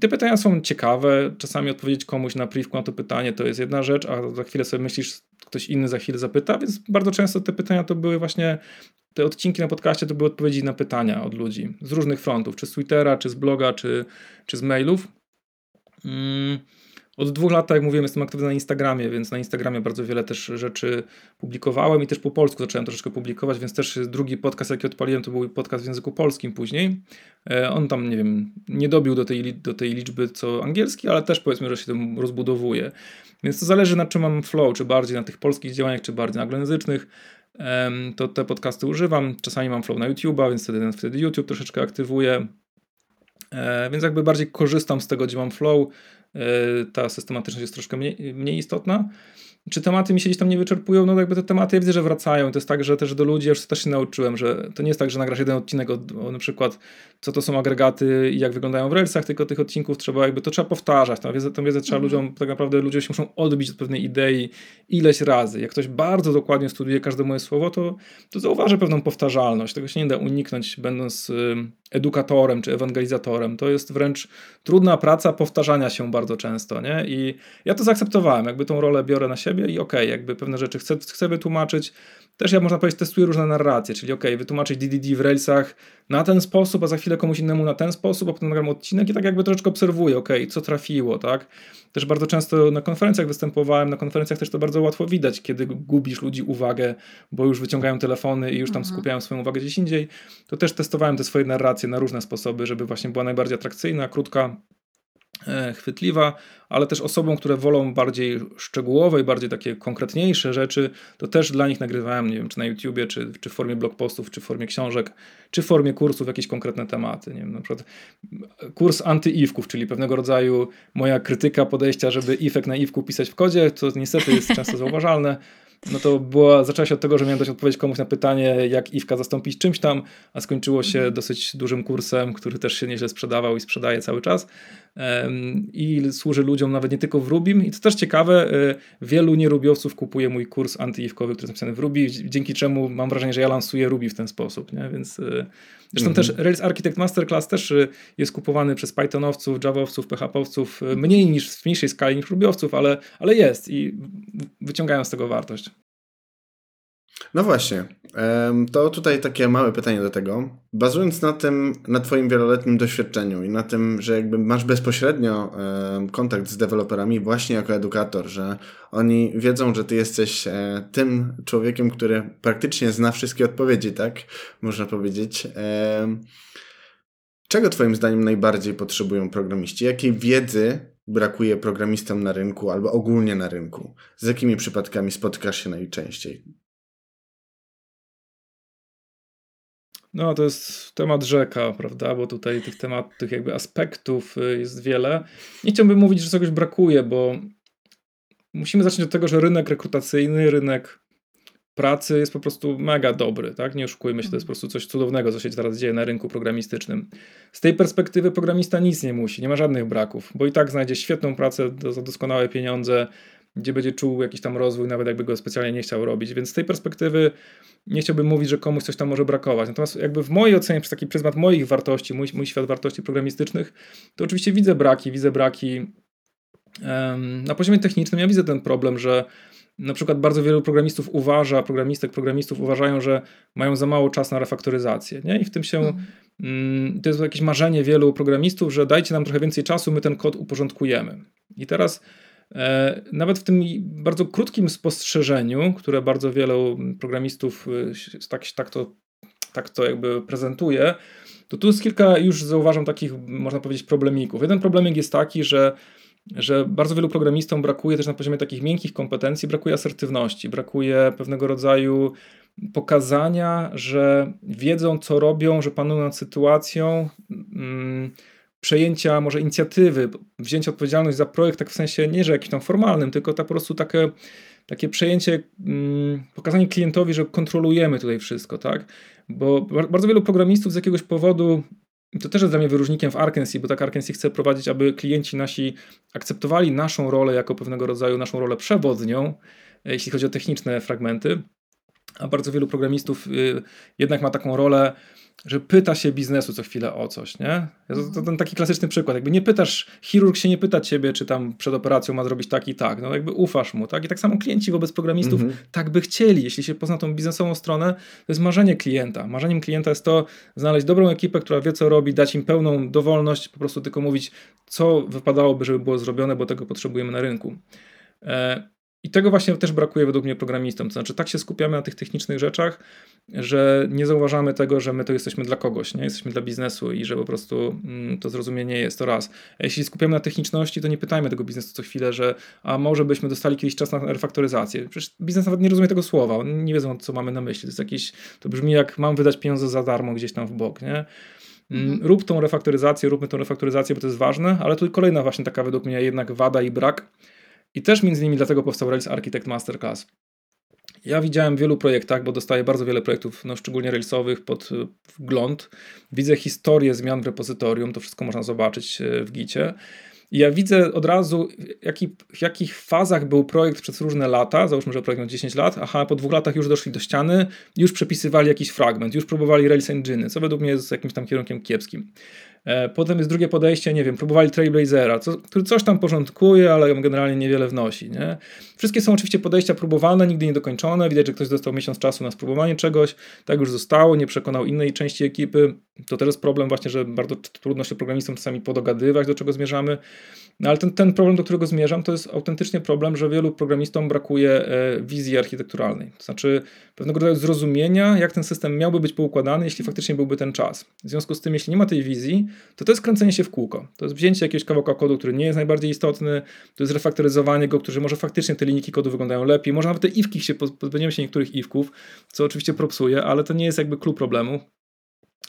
Te pytania są ciekawe. Czasami odpowiedzieć komuś na privku na to pytanie to jest jedna rzecz, a za chwilę sobie myślisz, ktoś inny za chwilę zapyta, więc bardzo często te pytania to były właśnie te odcinki na podcaście to były odpowiedzi na pytania od ludzi z różnych frontów, czy z Twittera, czy z bloga, czy, czy z mailów. Mm. Od dwóch lat, tak jak mówiłem, jestem aktywny na Instagramie, więc na Instagramie bardzo wiele też rzeczy publikowałem i też po polsku zacząłem troszeczkę publikować, więc też drugi podcast, jaki odpaliłem, to był podcast w języku polskim później. E, on tam, nie wiem, nie dobił do tej, do tej liczby co angielski, ale też powiedzmy, że się tym rozbudowuje. Więc to zależy na czym mam flow, czy bardziej na tych polskich działaniach, czy bardziej na anglojęzycznych to te podcasty używam. Czasami mam flow na YouTube'a, więc wtedy, wtedy YouTube troszeczkę aktywuję. E, więc jakby bardziej korzystam z tego, gdzie mam flow. E, ta systematyczność jest troszkę mniej, mniej istotna. Czy tematy mi się gdzieś tam nie wyczerpują? No jakby te tematy ja widzę, że wracają. To jest tak, że też do ludzi, ja już też się nauczyłem, że to nie jest tak, że nagrasz jeden odcinek o, o na przykład co to są agregaty i jak wyglądają w Railsach, tylko tych odcinków trzeba jakby, to trzeba powtarzać. Tą wiedzę, tą wiedzę trzeba mhm. ludziom, tak naprawdę ludzie się muszą odbić od pewnej idei ileś razy. Jak ktoś bardzo dokładnie studiuje każde moje słowo, to, to zauważy pewną powtarzalność. Tego się nie da uniknąć, będąc edukatorem czy ewangelizatorem. To jest wręcz trudna praca powtarzania się bardzo często, nie? I ja to zaakceptowałem, jakby tą rolę biorę na siebie i okej, okay, jakby pewne rzeczy chcę, chcę wytłumaczyć, też ja można powiedzieć testuję różne narracje, czyli ok, wytłumaczyć DDD w Railsach na ten sposób, a za chwilę komuś innemu na ten sposób, a potem nagram odcinek i tak jakby troszeczkę obserwuję, ok, co trafiło, tak. Też bardzo często na konferencjach występowałem, na konferencjach też to bardzo łatwo widać, kiedy gubisz ludzi uwagę, bo już wyciągają telefony i już tam mhm. skupiają swoją uwagę gdzieś indziej, to też testowałem te swoje narracje na różne sposoby, żeby właśnie była najbardziej atrakcyjna, krótka, chwytliwa, ale też osobom, które wolą bardziej szczegółowe i bardziej takie konkretniejsze rzeczy, to też dla nich nagrywałem, nie wiem, czy na YouTubie, czy, czy w formie blog postów, czy w formie książek, czy w formie kursów jakieś konkretne tematy. Nie wiem, na przykład kurs anty-iwków, czyli pewnego rodzaju moja krytyka podejścia, żeby ifek na iwku pisać w kodzie, co niestety jest często (laughs) zauważalne, no to była, zaczęła się od tego, że miałem dać odpowiedź komuś na pytanie, jak Iwka zastąpić czymś tam, a skończyło się mhm. dosyć dużym kursem, który też się nieźle sprzedawał i sprzedaje cały czas. I służy ludziom nawet nie tylko w Rubim. I to też ciekawe, e, wielu nierubiowców kupuje mój kurs antyiwkowy, który jest napisany w Ruby, dzięki czemu mam wrażenie, że ja lansuję Ruby w ten sposób. Nie? Więc e, zresztą mhm. też Rails Architect Masterclass też e, jest kupowany przez Pythonowców, Javowców, PHPowców, mniej niż w mniejszej skali niż Rubiowców, ale, ale jest i wyciągają z tego wartość. No właśnie, to tutaj takie małe pytanie do tego. Bazując na tym, na Twoim wieloletnim doświadczeniu i na tym, że jakby masz bezpośrednio kontakt z deweloperami właśnie jako edukator, że oni wiedzą, że Ty jesteś e, tym człowiekiem, który praktycznie zna wszystkie odpowiedzi, tak? Można powiedzieć. Czego Twoim zdaniem najbardziej potrzebują programiści? Jakiej wiedzy brakuje programistom na rynku albo ogólnie na rynku? Z jakimi przypadkami spotykasz się najczęściej? No, to jest temat rzeka, prawda? Bo tutaj tych tematów, tych jakby aspektów y, jest wiele. Nie chciałbym mówić, że czegoś brakuje, bo musimy zacząć od tego, że rynek rekrutacyjny, rynek pracy jest po prostu mega dobry, tak? Nie oszukujmy się, to jest po prostu coś cudownego, co się teraz dzieje na rynku programistycznym. Z tej perspektywy programista nic nie musi, nie ma żadnych braków, bo i tak znajdzie świetną pracę za doskonałe pieniądze, gdzie będzie czuł jakiś tam rozwój, nawet jakby go specjalnie nie chciał robić. Więc z tej perspektywy nie chciałbym mówić, że komuś coś tam może brakować. Natomiast jakby w mojej ocenie, przez taki pryzmat moich wartości, mój, mój świat wartości programistycznych, to oczywiście widzę braki, widzę braki um, na poziomie technicznym. Ja widzę ten problem, że na przykład bardzo wielu programistów uważa, programistek, programistów uważają, że mają za mało czasu na refaktoryzację. Nie? I w tym się, mhm. mm, to jest jakieś marzenie wielu programistów, że dajcie nam trochę więcej czasu, my ten kod uporządkujemy. I teraz nawet w tym bardzo krótkim spostrzeżeniu, które bardzo wielu programistów e, tak, tak, to, tak to jakby prezentuje, to tu jest kilka już zauważam takich, można powiedzieć, problemików. Jeden problemik jest taki, że że bardzo wielu programistom brakuje też na poziomie takich miękkich kompetencji, brakuje asertywności, brakuje pewnego rodzaju pokazania, że wiedzą, co robią, że panują nad sytuacją, mm, przejęcia może inicjatywy, wzięcia odpowiedzialności za projekt, tak w sensie nie, że jakimś tam formalnym, tylko tak po prostu takie, takie przejęcie, mm, pokazanie klientowi, że kontrolujemy tutaj wszystko, tak? Bo bardzo wielu programistów z jakiegoś powodu to też jest dla mnie wyróżnikiem w Arkansas, bo tak Arkansas chce prowadzić, aby klienci nasi akceptowali naszą rolę jako pewnego rodzaju naszą rolę przewodnią, e, jeśli chodzi o techniczne fragmenty. A bardzo wielu programistów y, jednak ma taką rolę że pyta się biznesu co chwilę o coś, nie? To, ten taki klasyczny przykład, jakby nie pytasz, chirurg się nie pyta ciebie, czy tam przed operacją ma zrobić tak i tak, no jakby ufasz mu, tak? I tak samo klienci wobec programistów mm -hmm. tak by chcieli, jeśli się pozna tą biznesową stronę, to jest marzenie klienta. Marzeniem klienta jest to znaleźć dobrą ekipę, która wie co robi, dać im pełną dowolność, po prostu tylko mówić, co wypadałoby, żeby było zrobione, bo tego potrzebujemy na rynku. E i tego właśnie też brakuje według mnie programistom. To znaczy, tak się skupiamy na tych technicznych rzeczach, że nie zauważamy tego, że my to jesteśmy dla kogoś, nie jesteśmy dla biznesu i że po prostu mm, to zrozumienie jest to raz. A jeśli skupiamy na techniczności, to nie pytajmy tego biznesu co chwilę, że a może byśmy dostali kiedyś czas na refaktoryzację. Przecież biznes nawet nie rozumie tego słowa, nie wiedzą, co mamy na myśli. To jest jakiś, to brzmi jak mam wydać pieniądze za darmo gdzieś tam w bok, nie? Mm, mhm. Rób tą refaktoryzację, róbmy tą refaktoryzację, bo to jest ważne, ale tu kolejna właśnie taka według mnie jednak wada i brak, i też między innymi dlatego powstał Rails Architect Masterclass. Ja widziałem w wielu projektach, bo dostaję bardzo wiele projektów, no szczególnie Railsowych, pod wgląd. Widzę historię zmian w repozytorium, to wszystko można zobaczyć e, w gicie. I ja widzę od razu, jaki, w jakich fazach był projekt przez różne lata. Załóżmy, że projekt miał 10 lat. Aha, po dwóch latach już doszli do ściany, już przepisywali jakiś fragment, już próbowali Rails Engine, co według mnie jest jakimś tam kierunkiem kiepskim. E, potem jest drugie podejście, nie wiem, próbowali Trailblazera, co, który coś tam porządkuje, ale generalnie niewiele wnosi. Nie? Wszystkie są oczywiście podejścia próbowane, nigdy niedokończone. Widać, że ktoś dostał miesiąc czasu na spróbowanie czegoś, tak już zostało, nie przekonał innej części ekipy. To też jest problem właśnie, że bardzo trudno się programistom czasami podogadywać, do czego zmierzamy. No ale ten, ten problem, do którego zmierzam, to jest autentycznie problem, że wielu programistom brakuje e, wizji architekturalnej. To znaczy pewnego rodzaju zrozumienia, jak ten system miałby być poukładany, jeśli faktycznie byłby ten czas. W związku z tym, jeśli nie ma tej wizji, to to jest kręcenie się w kółko. To jest wzięcie jakiegoś kawałka kodu, który nie jest najbardziej istotny, to jest refaktoryzowanie go, który może faktycznie te linijki kodu wyglądają lepiej, może nawet te iwki się, pozbędziemy się niektórych iwków, co oczywiście propsuje, ale to nie jest jakby klub problemu.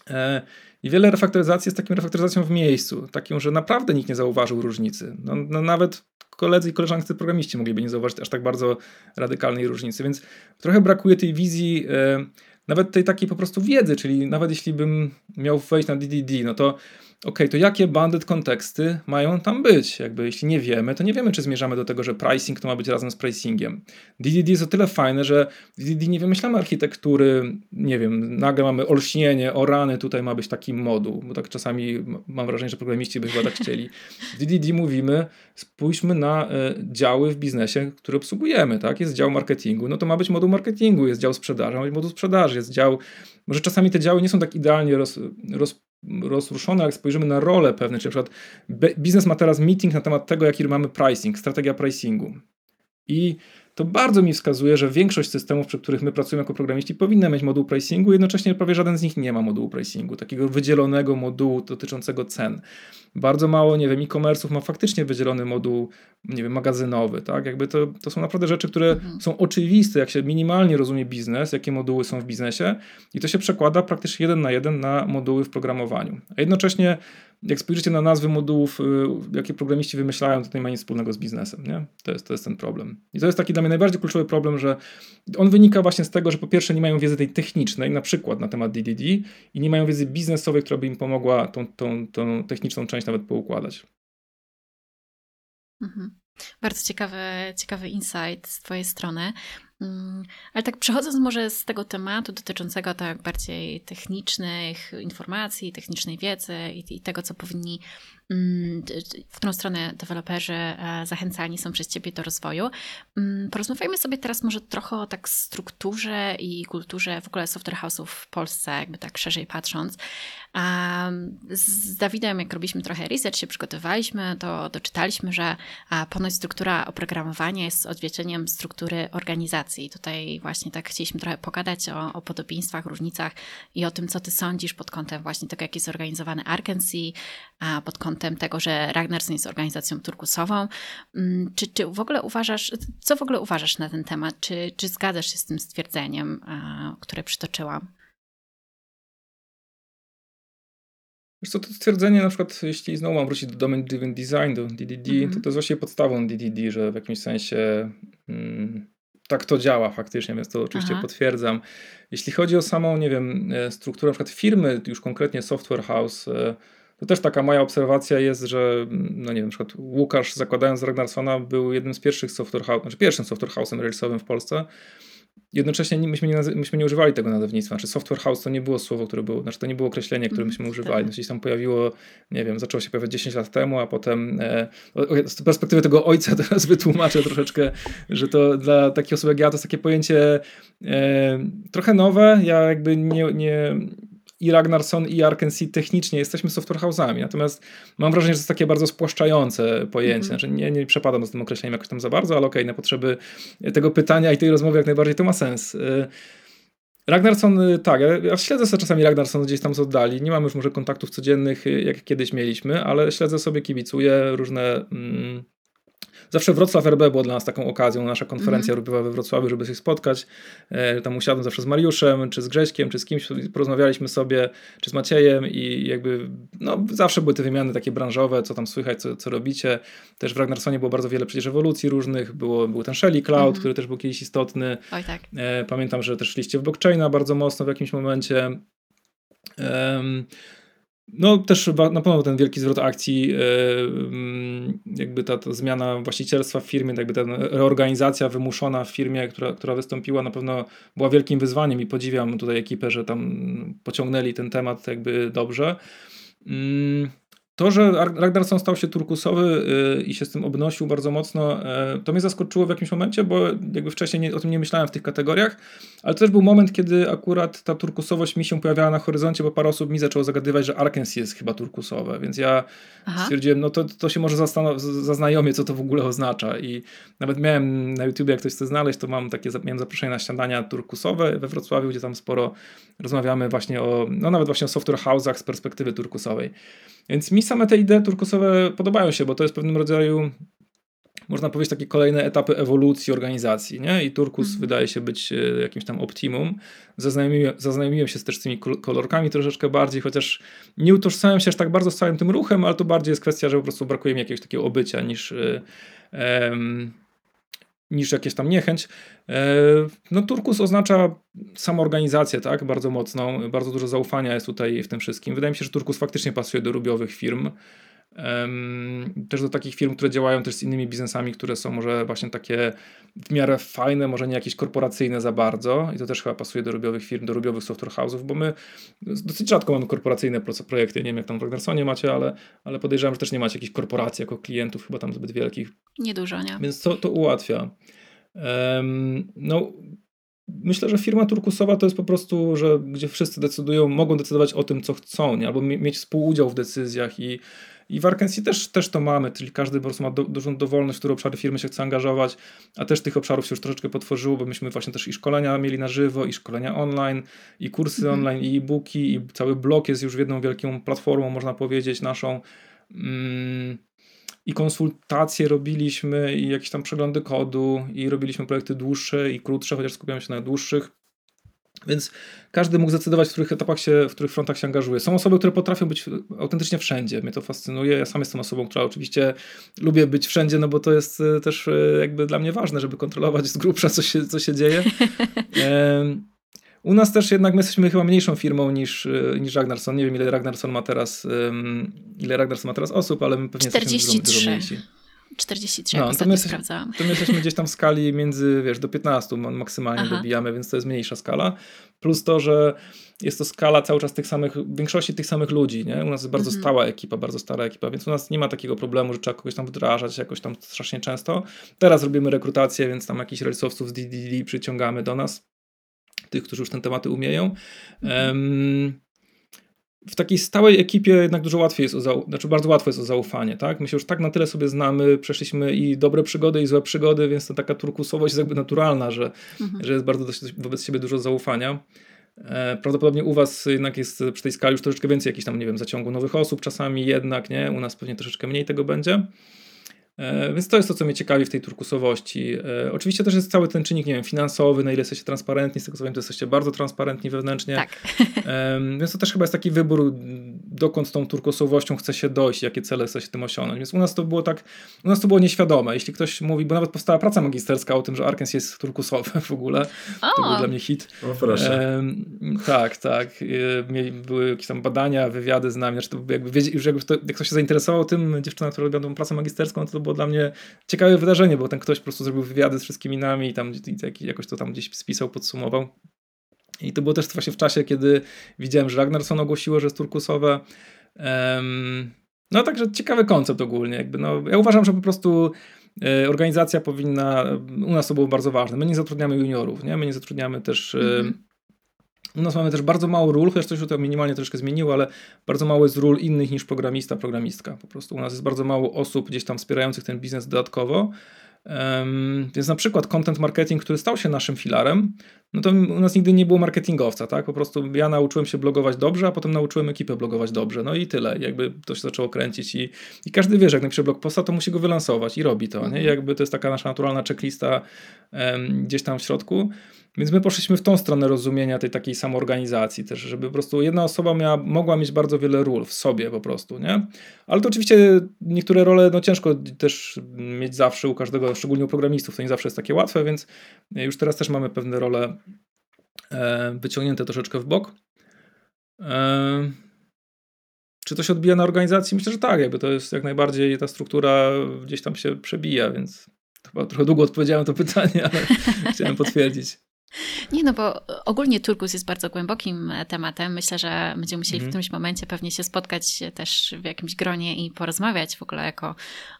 E, I wiele refaktoryzacji jest taką refaktoryzacją w miejscu, taką, że naprawdę nikt nie zauważył różnicy. No, no nawet koledzy i koleżanki programiści mogliby nie zauważyć aż tak bardzo radykalnej różnicy, więc trochę brakuje tej wizji, e, nawet tej takiej po prostu wiedzy, czyli nawet jeśli bym miał wejść na DDD, no to ok, to jakie banded konteksty mają tam być? Jakby jeśli nie wiemy, to nie wiemy, czy zmierzamy do tego, że pricing to ma być razem z pricingiem. DDD jest o tyle fajne, że DDD nie wymyślamy architektury, nie wiem, nagle mamy olśnienie, o rany, tutaj ma być taki moduł, bo tak czasami mam wrażenie, że programiści by chyba tak chcieli. W DDD mówimy, spójrzmy na y, działy w biznesie, które obsługujemy, tak? Jest dział marketingu, no to ma być moduł marketingu, jest dział sprzedaży, ma być moduł sprzedaży, jest dział, może czasami te działy nie są tak idealnie roz, roz rozruszone, jak spojrzymy na role pewne, czy na przykład biznes ma teraz meeting na temat tego, jaki mamy pricing, strategia pricingu. I to bardzo mi wskazuje, że większość systemów, przy których my pracujemy jako programiści, powinna mieć moduł pricingu, jednocześnie prawie żaden z nich nie ma modułu pricingu, takiego wydzielonego modułu dotyczącego cen. Bardzo mało, nie wiem, e-commerce'ów ma faktycznie wydzielony moduł, nie wiem, magazynowy, tak? Jakby to, to są naprawdę rzeczy, które mhm. są oczywiste, jak się minimalnie rozumie biznes, jakie moduły są w biznesie i to się przekłada praktycznie jeden na jeden na moduły w programowaniu. A jednocześnie jak spojrzycie na nazwy modułów, y, jakie programiści wymyślają, to nie ma nic wspólnego z biznesem. Nie? To, jest, to jest ten problem. I to jest taki dla mnie najbardziej kluczowy problem, że on wynika właśnie z tego, że po pierwsze nie mają wiedzy tej technicznej, na przykład na temat DDD, i nie mają wiedzy biznesowej, która by im pomogła tą, tą, tą techniczną część nawet poukładać. Mhm. Bardzo ciekawy, ciekawy insight z Twojej strony. Mm, ale tak przechodząc może z tego tematu dotyczącego tak bardziej technicznych informacji, technicznej wiedzy i, i tego, co powinni Mm, w którą stronę deweloperzy e, zachęcani są przez Ciebie do rozwoju. Mm, porozmawiajmy sobie teraz może trochę o tak strukturze i kulturze w ogóle software house'ów w Polsce, jakby tak szerzej patrząc. Z Dawidem, jak robiliśmy trochę research, się przygotowaliśmy, to doczytaliśmy, że ponoć struktura oprogramowania jest odzwierciedleniem struktury organizacji. Tutaj właśnie tak chcieliśmy trochę pogadać o, o podobieństwach, różnicach i o tym, co Ty sądzisz pod kątem właśnie tego, jak jest zorganizowany Arkansas, pod kątem kątem tego, że Ragnarsson jest organizacją turkusową. Mm, czy, czy w ogóle uważasz, co w ogóle uważasz na ten temat? Czy, czy zgadzasz się z tym stwierdzeniem, które przytoczyłam? Wiesz co, to stwierdzenie na przykład, jeśli znowu mam wrócić do Domain Driven Design, do DDD, mm -hmm. to to jest właśnie podstawą DDD, że w jakimś sensie mm, tak to działa faktycznie, więc to oczywiście Aha. potwierdzam. Jeśli chodzi o samą, nie wiem, e, strukturę na przykład firmy, już konkretnie Software House, e, to też taka moja obserwacja jest, że no nie wiem, na przykład Łukasz zakładając Ragnarsona był jednym z pierwszych software house, znaczy pierwszym software house'em release'owym w Polsce. Jednocześnie myśmy nie, myśmy nie używali tego nazewnictwa. Znaczy software house to nie było słowo, które było, znaczy to nie było określenie, które myśmy używali. Znaczy tam pojawiło, nie wiem, zaczęło się pojawiać 10 lat temu, a potem e, z perspektywy tego ojca (laughs) teraz wytłumaczę troszeczkę, że to dla takich osób jak ja to jest takie pojęcie e, trochę nowe. Ja jakby nie, nie i Ragnarsson i Arkansas technicznie jesteśmy software house'ami, natomiast mam wrażenie, że to jest takie bardzo spłaszczające pojęcie. -hmm. Znaczy nie, nie przepadam z tym określeniem jakoś tam za bardzo, ale okej, okay, na potrzeby tego pytania i tej rozmowy jak najbardziej to ma sens. Y, Ragnarsson, y, tak, ja śledzę sobie czasami Ragnarsson gdzieś tam z oddali. Nie mam już może kontaktów codziennych, y, jak kiedyś mieliśmy, ale śledzę sobie, kibicuję różne mm, Zawsze Wrocław RB było dla nas taką okazją, nasza konferencja mm. bywa we Wrocławiu, żeby się spotkać. E, tam usiadłem zawsze z Mariuszem, czy z Grześkiem, czy z kimś, porozmawialiśmy sobie, czy z Maciejem i jakby, no zawsze były te wymiany takie branżowe, co tam słychać, co, co robicie. Też w Ragnarsonie było bardzo wiele przecież ewolucji różnych, było, był ten Shelly Cloud, mm. który też był kiedyś istotny. Oj, tak. E, pamiętam, że też szliście w blockchaina bardzo mocno w jakimś momencie. Um, no też na pewno ten wielki zwrot akcji, e, mm, jakby ta, ta, zmiana właścicielstwa w firmie, jakby ta reorganizacja wymuszona w firmie, która, która wystąpiła, na pewno była wielkim wyzwaniem i podziwiam tutaj ekipę, że tam pociągnęli ten temat jakby dobrze. To, że Ragnarsson stał się turkusowy yy, i się z tym obnosił bardzo mocno, yy, to mnie zaskoczyło w jakimś momencie, bo jakby wcześniej nie, o tym nie myślałem w tych kategoriach, ale też był moment, kiedy akurat ta turkusowość mi się pojawiała na horyzoncie, bo parę osób mi zaczęło zagadywać, że Arkansas jest chyba turkusowe, więc ja Aha. stwierdziłem, no to, to się może zaznajomię, co to w ogóle oznacza i nawet miałem na YouTubie, jak ktoś chce znaleźć, to mam takie, miałem zaproszenie na śniadania turkusowe we Wrocławiu, gdzie tam sporo rozmawiamy właśnie o, no nawet właśnie o software house'ach z perspektywy turkusowej. Więc mi same te idee turkusowe podobają się, bo to jest pewnym rodzaju można powiedzieć, takie kolejne etapy ewolucji organizacji. Nie? I Turkus mm. wydaje się być e, jakimś tam optimum. Zaznajomiłem, zaznajomiłem się z tymi kolorkami troszeczkę bardziej, chociaż nie utożsamiam się aż tak bardzo z całym tym ruchem, ale to bardziej jest kwestia, że po prostu brakuje mi jakiegoś takiego obycia niż. Um, niż jakieś tam niechęć. E, no Turkus oznacza samoorganizację, tak, bardzo mocną, bardzo dużo zaufania jest tutaj w tym wszystkim. Wydaje mi się, że Turkus faktycznie pasuje do rubiowych firm. Też do takich firm, które działają też z innymi biznesami, które są może właśnie takie w miarę fajne, może nie jakieś korporacyjne za bardzo. I to też chyba pasuje do rubiowych firm, do rubiowych software house'ów, bo my dosyć rzadko mamy korporacyjne projekty. Nie wiem, jak tam w Ragnarssonie macie, ale, ale podejrzewam, że też nie macie jakichś korporacji jako klientów, chyba tam zbyt wielkich. Niedużo, nie? Więc to, to ułatwia. Um, no, Myślę, że firma turkusowa to jest po prostu, że gdzie wszyscy decydują, mogą decydować o tym, co chcą, nie? albo mieć współudział w decyzjach i I w Arkansas też, też to mamy, czyli każdy po prostu ma do, dużą dowolność, w które obszary firmy się chce angażować, a też tych obszarów się już troszeczkę potworzyło, bo myśmy właśnie też i szkolenia mieli na żywo, i szkolenia online, i kursy mhm. online, i e-booki, i cały blog jest już jedną wielką platformą, można powiedzieć, naszą. Mm, i konsultacje robiliśmy, i jakieś tam przeglądy kodu, i robiliśmy projekty dłuższe i krótsze, chociaż skupiamy się na dłuższych. Więc każdy mógł zdecydować, w których etapach się, w których frontach się angażuje. Są osoby, które potrafią być autentycznie wszędzie. Mnie to fascynuje. Ja sam jestem osobą, która oczywiście lubię być wszędzie, no bo to jest e, też e, jakby dla mnie ważne, żeby kontrolować z grubsza, co się, co się dzieje. (laughs) U nas też jednak my jesteśmy chyba mniejszą firmą niż, e, niż Ragnarsson. Nie wiem, ile Ragnarsson ma teraz, ile Ragnarsson ma teraz osób, ale my pewnie 43. jesteśmy dużo, dużo mniejsi. 43, no, to my, jesteśmy, sprawdzałam. to my jesteśmy gdzieś tam w skali między, wiesz, do 15 maksymalnie Aha. dobijamy, więc to jest mniejsza skala. Plus to, że jest to skala cały czas tych samych, większości tych samych ludzi, nie? U nas jest bardzo mhm. stała ekipa, bardzo stara ekipa, więc u nas nie ma takiego problemu, że trzeba kogoś tam wdrażać jakoś tam strasznie często. Teraz robimy rekrutację, więc tam jakichś rysowców z DDD przyciągamy do nas, tych, którzy już ten tematy umieją. Mhm. Um, w takiej stałej ekipie jednak dużo łatwiej jest o zaufanie, znaczy bardzo łatwo jest o zaufanie, tak? My się już tak na tyle sobie znamy, przeszliśmy i dobre przygody, i złe przygody, więc to taka turkusowość jest jakby naturalna, że, mhm. że jest bardzo wobec siebie dużo zaufania. E, prawdopodobnie u was jednak jest przy tej skali już troszeczkę więcej jakichś tam, nie wiem, zaciągu nowych osób czasami jednak, nie? U nas pewnie troszeczkę mniej tego będzie. E, więc to jest to, co mnie ciekawi w tej turkusowości. E, oczywiście też jest cały ten czynnik, nie wiem, finansowy, na ile jesteście transparentni, z tego co wiem, to jesteście bardzo transparentni wewnętrznie. Tak. Więc to też chyba jest taki wybór, dokąd tą turkusowością chce się dojść, jakie cele chce się tym osiągnąć. Więc u nas to było tak, u nas to było nieświadome. Jeśli ktoś mówi, bo nawet powstała praca magisterska o tym, że Arkens jest turkusowy w ogóle, o. to był dla mnie hit. O proszę. tak, tak. E, były jakieś tam badania, wywiady z nami, znaczy to jakby, już jakby to, jak ktoś się zainteresował tym, dziewczyna, która robiła tą pracę magisterską, to, to było dla mnie ciekawe wydarzenie, bo ten ktoś po prostu zrobił wywiady z wszystkimi nami i tam jakoś to tam gdzieś spisał, podsumował. I to było też właśnie w czasie, kiedy widziałem, że Ragnarsson ogłosiło, że jest turkusowe. Um, no także ciekawy koncept ogólnie. Jakby, no, ja uważam, że po prostu e, organizacja powinna, u nas to było bardzo ważne, my nie zatrudniamy juniorów, nie? my nie zatrudniamy też mm -hmm. U nas mamy też bardzo mało ról, chociaż coś się to minimalnie troszkę zmieniło, ale bardzo mało jest ról innych niż programista, programistka. Po prostu u nas jest bardzo mało osób gdzieś tam wspierających ten biznes dodatkowo. Um, więc na przykład content marketing, który stał się naszym filarem, no to u nas nigdy nie było marketingowca, tak? Po prostu ja nauczyłem się blogować dobrze, a potem nauczyłem ekipę blogować dobrze. No i tyle. Jakby to się zaczęło kręcić i, i każdy wie, że jak napisze blog posta, to musi go wylansować i robi to, nie? I mhm. jakby to jest taka nasza naturalna checklista um, gdzieś tam w środku. Więc my poszliśmy w tą stronę rozumienia tej takiej samoorganizacji też, żeby po prostu jedna osoba miała, mogła mieć bardzo wiele ról w sobie po prostu, nie? Ale to oczywiście niektóre role, no ciężko też mieć zawsze u każdego, szczególnie u programistów, to nie zawsze jest takie łatwe, więc już teraz też mamy pewne role e, wyciągnięte troszeczkę w bok. E, czy to się odbija na organizacji? Myślę, że tak, jakby to jest jak najbardziej ta struktura gdzieś tam się przebija, więc chyba trochę długo odpowiedziałem to pytanie, ale (laughs) chciałem potwierdzić. Nie, no bo ogólnie turkus jest bardzo głębokim e, tematem. Myślę, że będziemy musieli mhm. w którymś momencie pewnie się spotkać też w jakimś gronie i porozmawiać w ogóle jako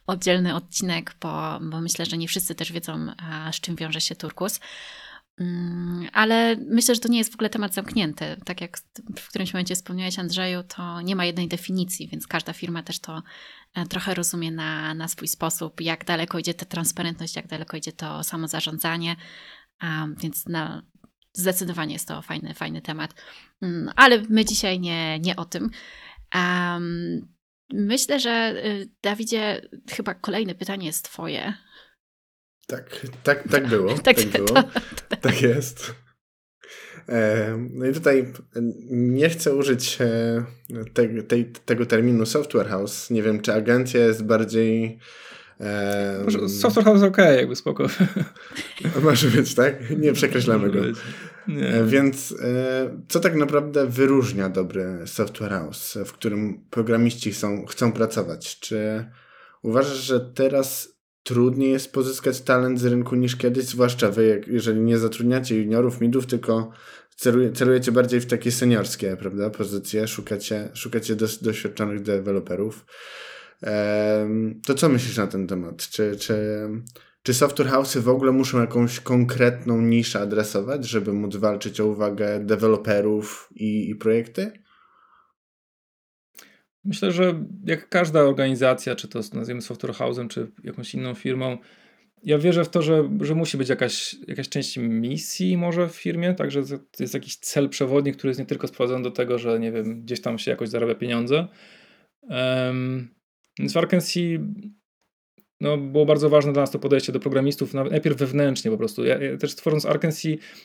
oddzielny odcinek, bo, bo myślę, że nie wszyscy też wiedzą, z czym wiąże się turkus. Mm, ale myślę, że to nie jest w ogóle temat zamknięty. Tak jak w którymś momencie wspomniałeś, Andrzeju, to nie ma jednej definicji, więc każda firma też to e, trochę rozumie na, na swój sposób, jak daleko idzie ta transparentność, jak daleko idzie to samo zarządzanie. Um, więc na, zdecydowanie jest to fajny, fajny temat. Um, ale my dzisiaj nie, nie o tym. Um, myślę, że y, Dawidzie, chyba kolejne pytanie jest Twoje. Tak, tak, tak było. (laughs) tak, tak, było. To, to, (laughs) tak jest. No i tutaj nie chcę użyć e, te, te, tego terminu software house. Nie wiem, czy agencja jest bardziej Um, Software House ok, jakby spoko. (laughs) Może być, tak? Nie przekreślamy go. Nie. E, więc e, co tak naprawdę wyróżnia dobry software house, w którym programiści chcą, chcą pracować? Czy uważasz, że teraz trudniej jest pozyskać talent z rynku niż kiedyś, zwłaszcza wy, jeżeli nie zatrudniacie juniorów, midów, tylko celujecie bardziej w takie seniorskie prawda, pozycje, szukacie, szukacie dos, doświadczonych deweloperów. To co myślisz na ten temat? Czy, czy, czy software house'y w ogóle muszą jakąś konkretną niszę adresować, żeby móc walczyć o uwagę deweloperów i, i projekty? Myślę, że jak każda organizacja, czy to nazwijmy software house'em, czy jakąś inną firmą, ja wierzę w to, że, że musi być jakaś, jakaś część misji może w firmie, także jest jakiś cel przewodni, który jest nie tylko sprowadzony do tego, że nie wiem, gdzieś tam się jakoś zarabia pieniądze. Więc w Arkansas no, było bardzo ważne dla nas to podejście do programistów, najpierw wewnętrznie po prostu. Ja, ja też tworząc Arkansas,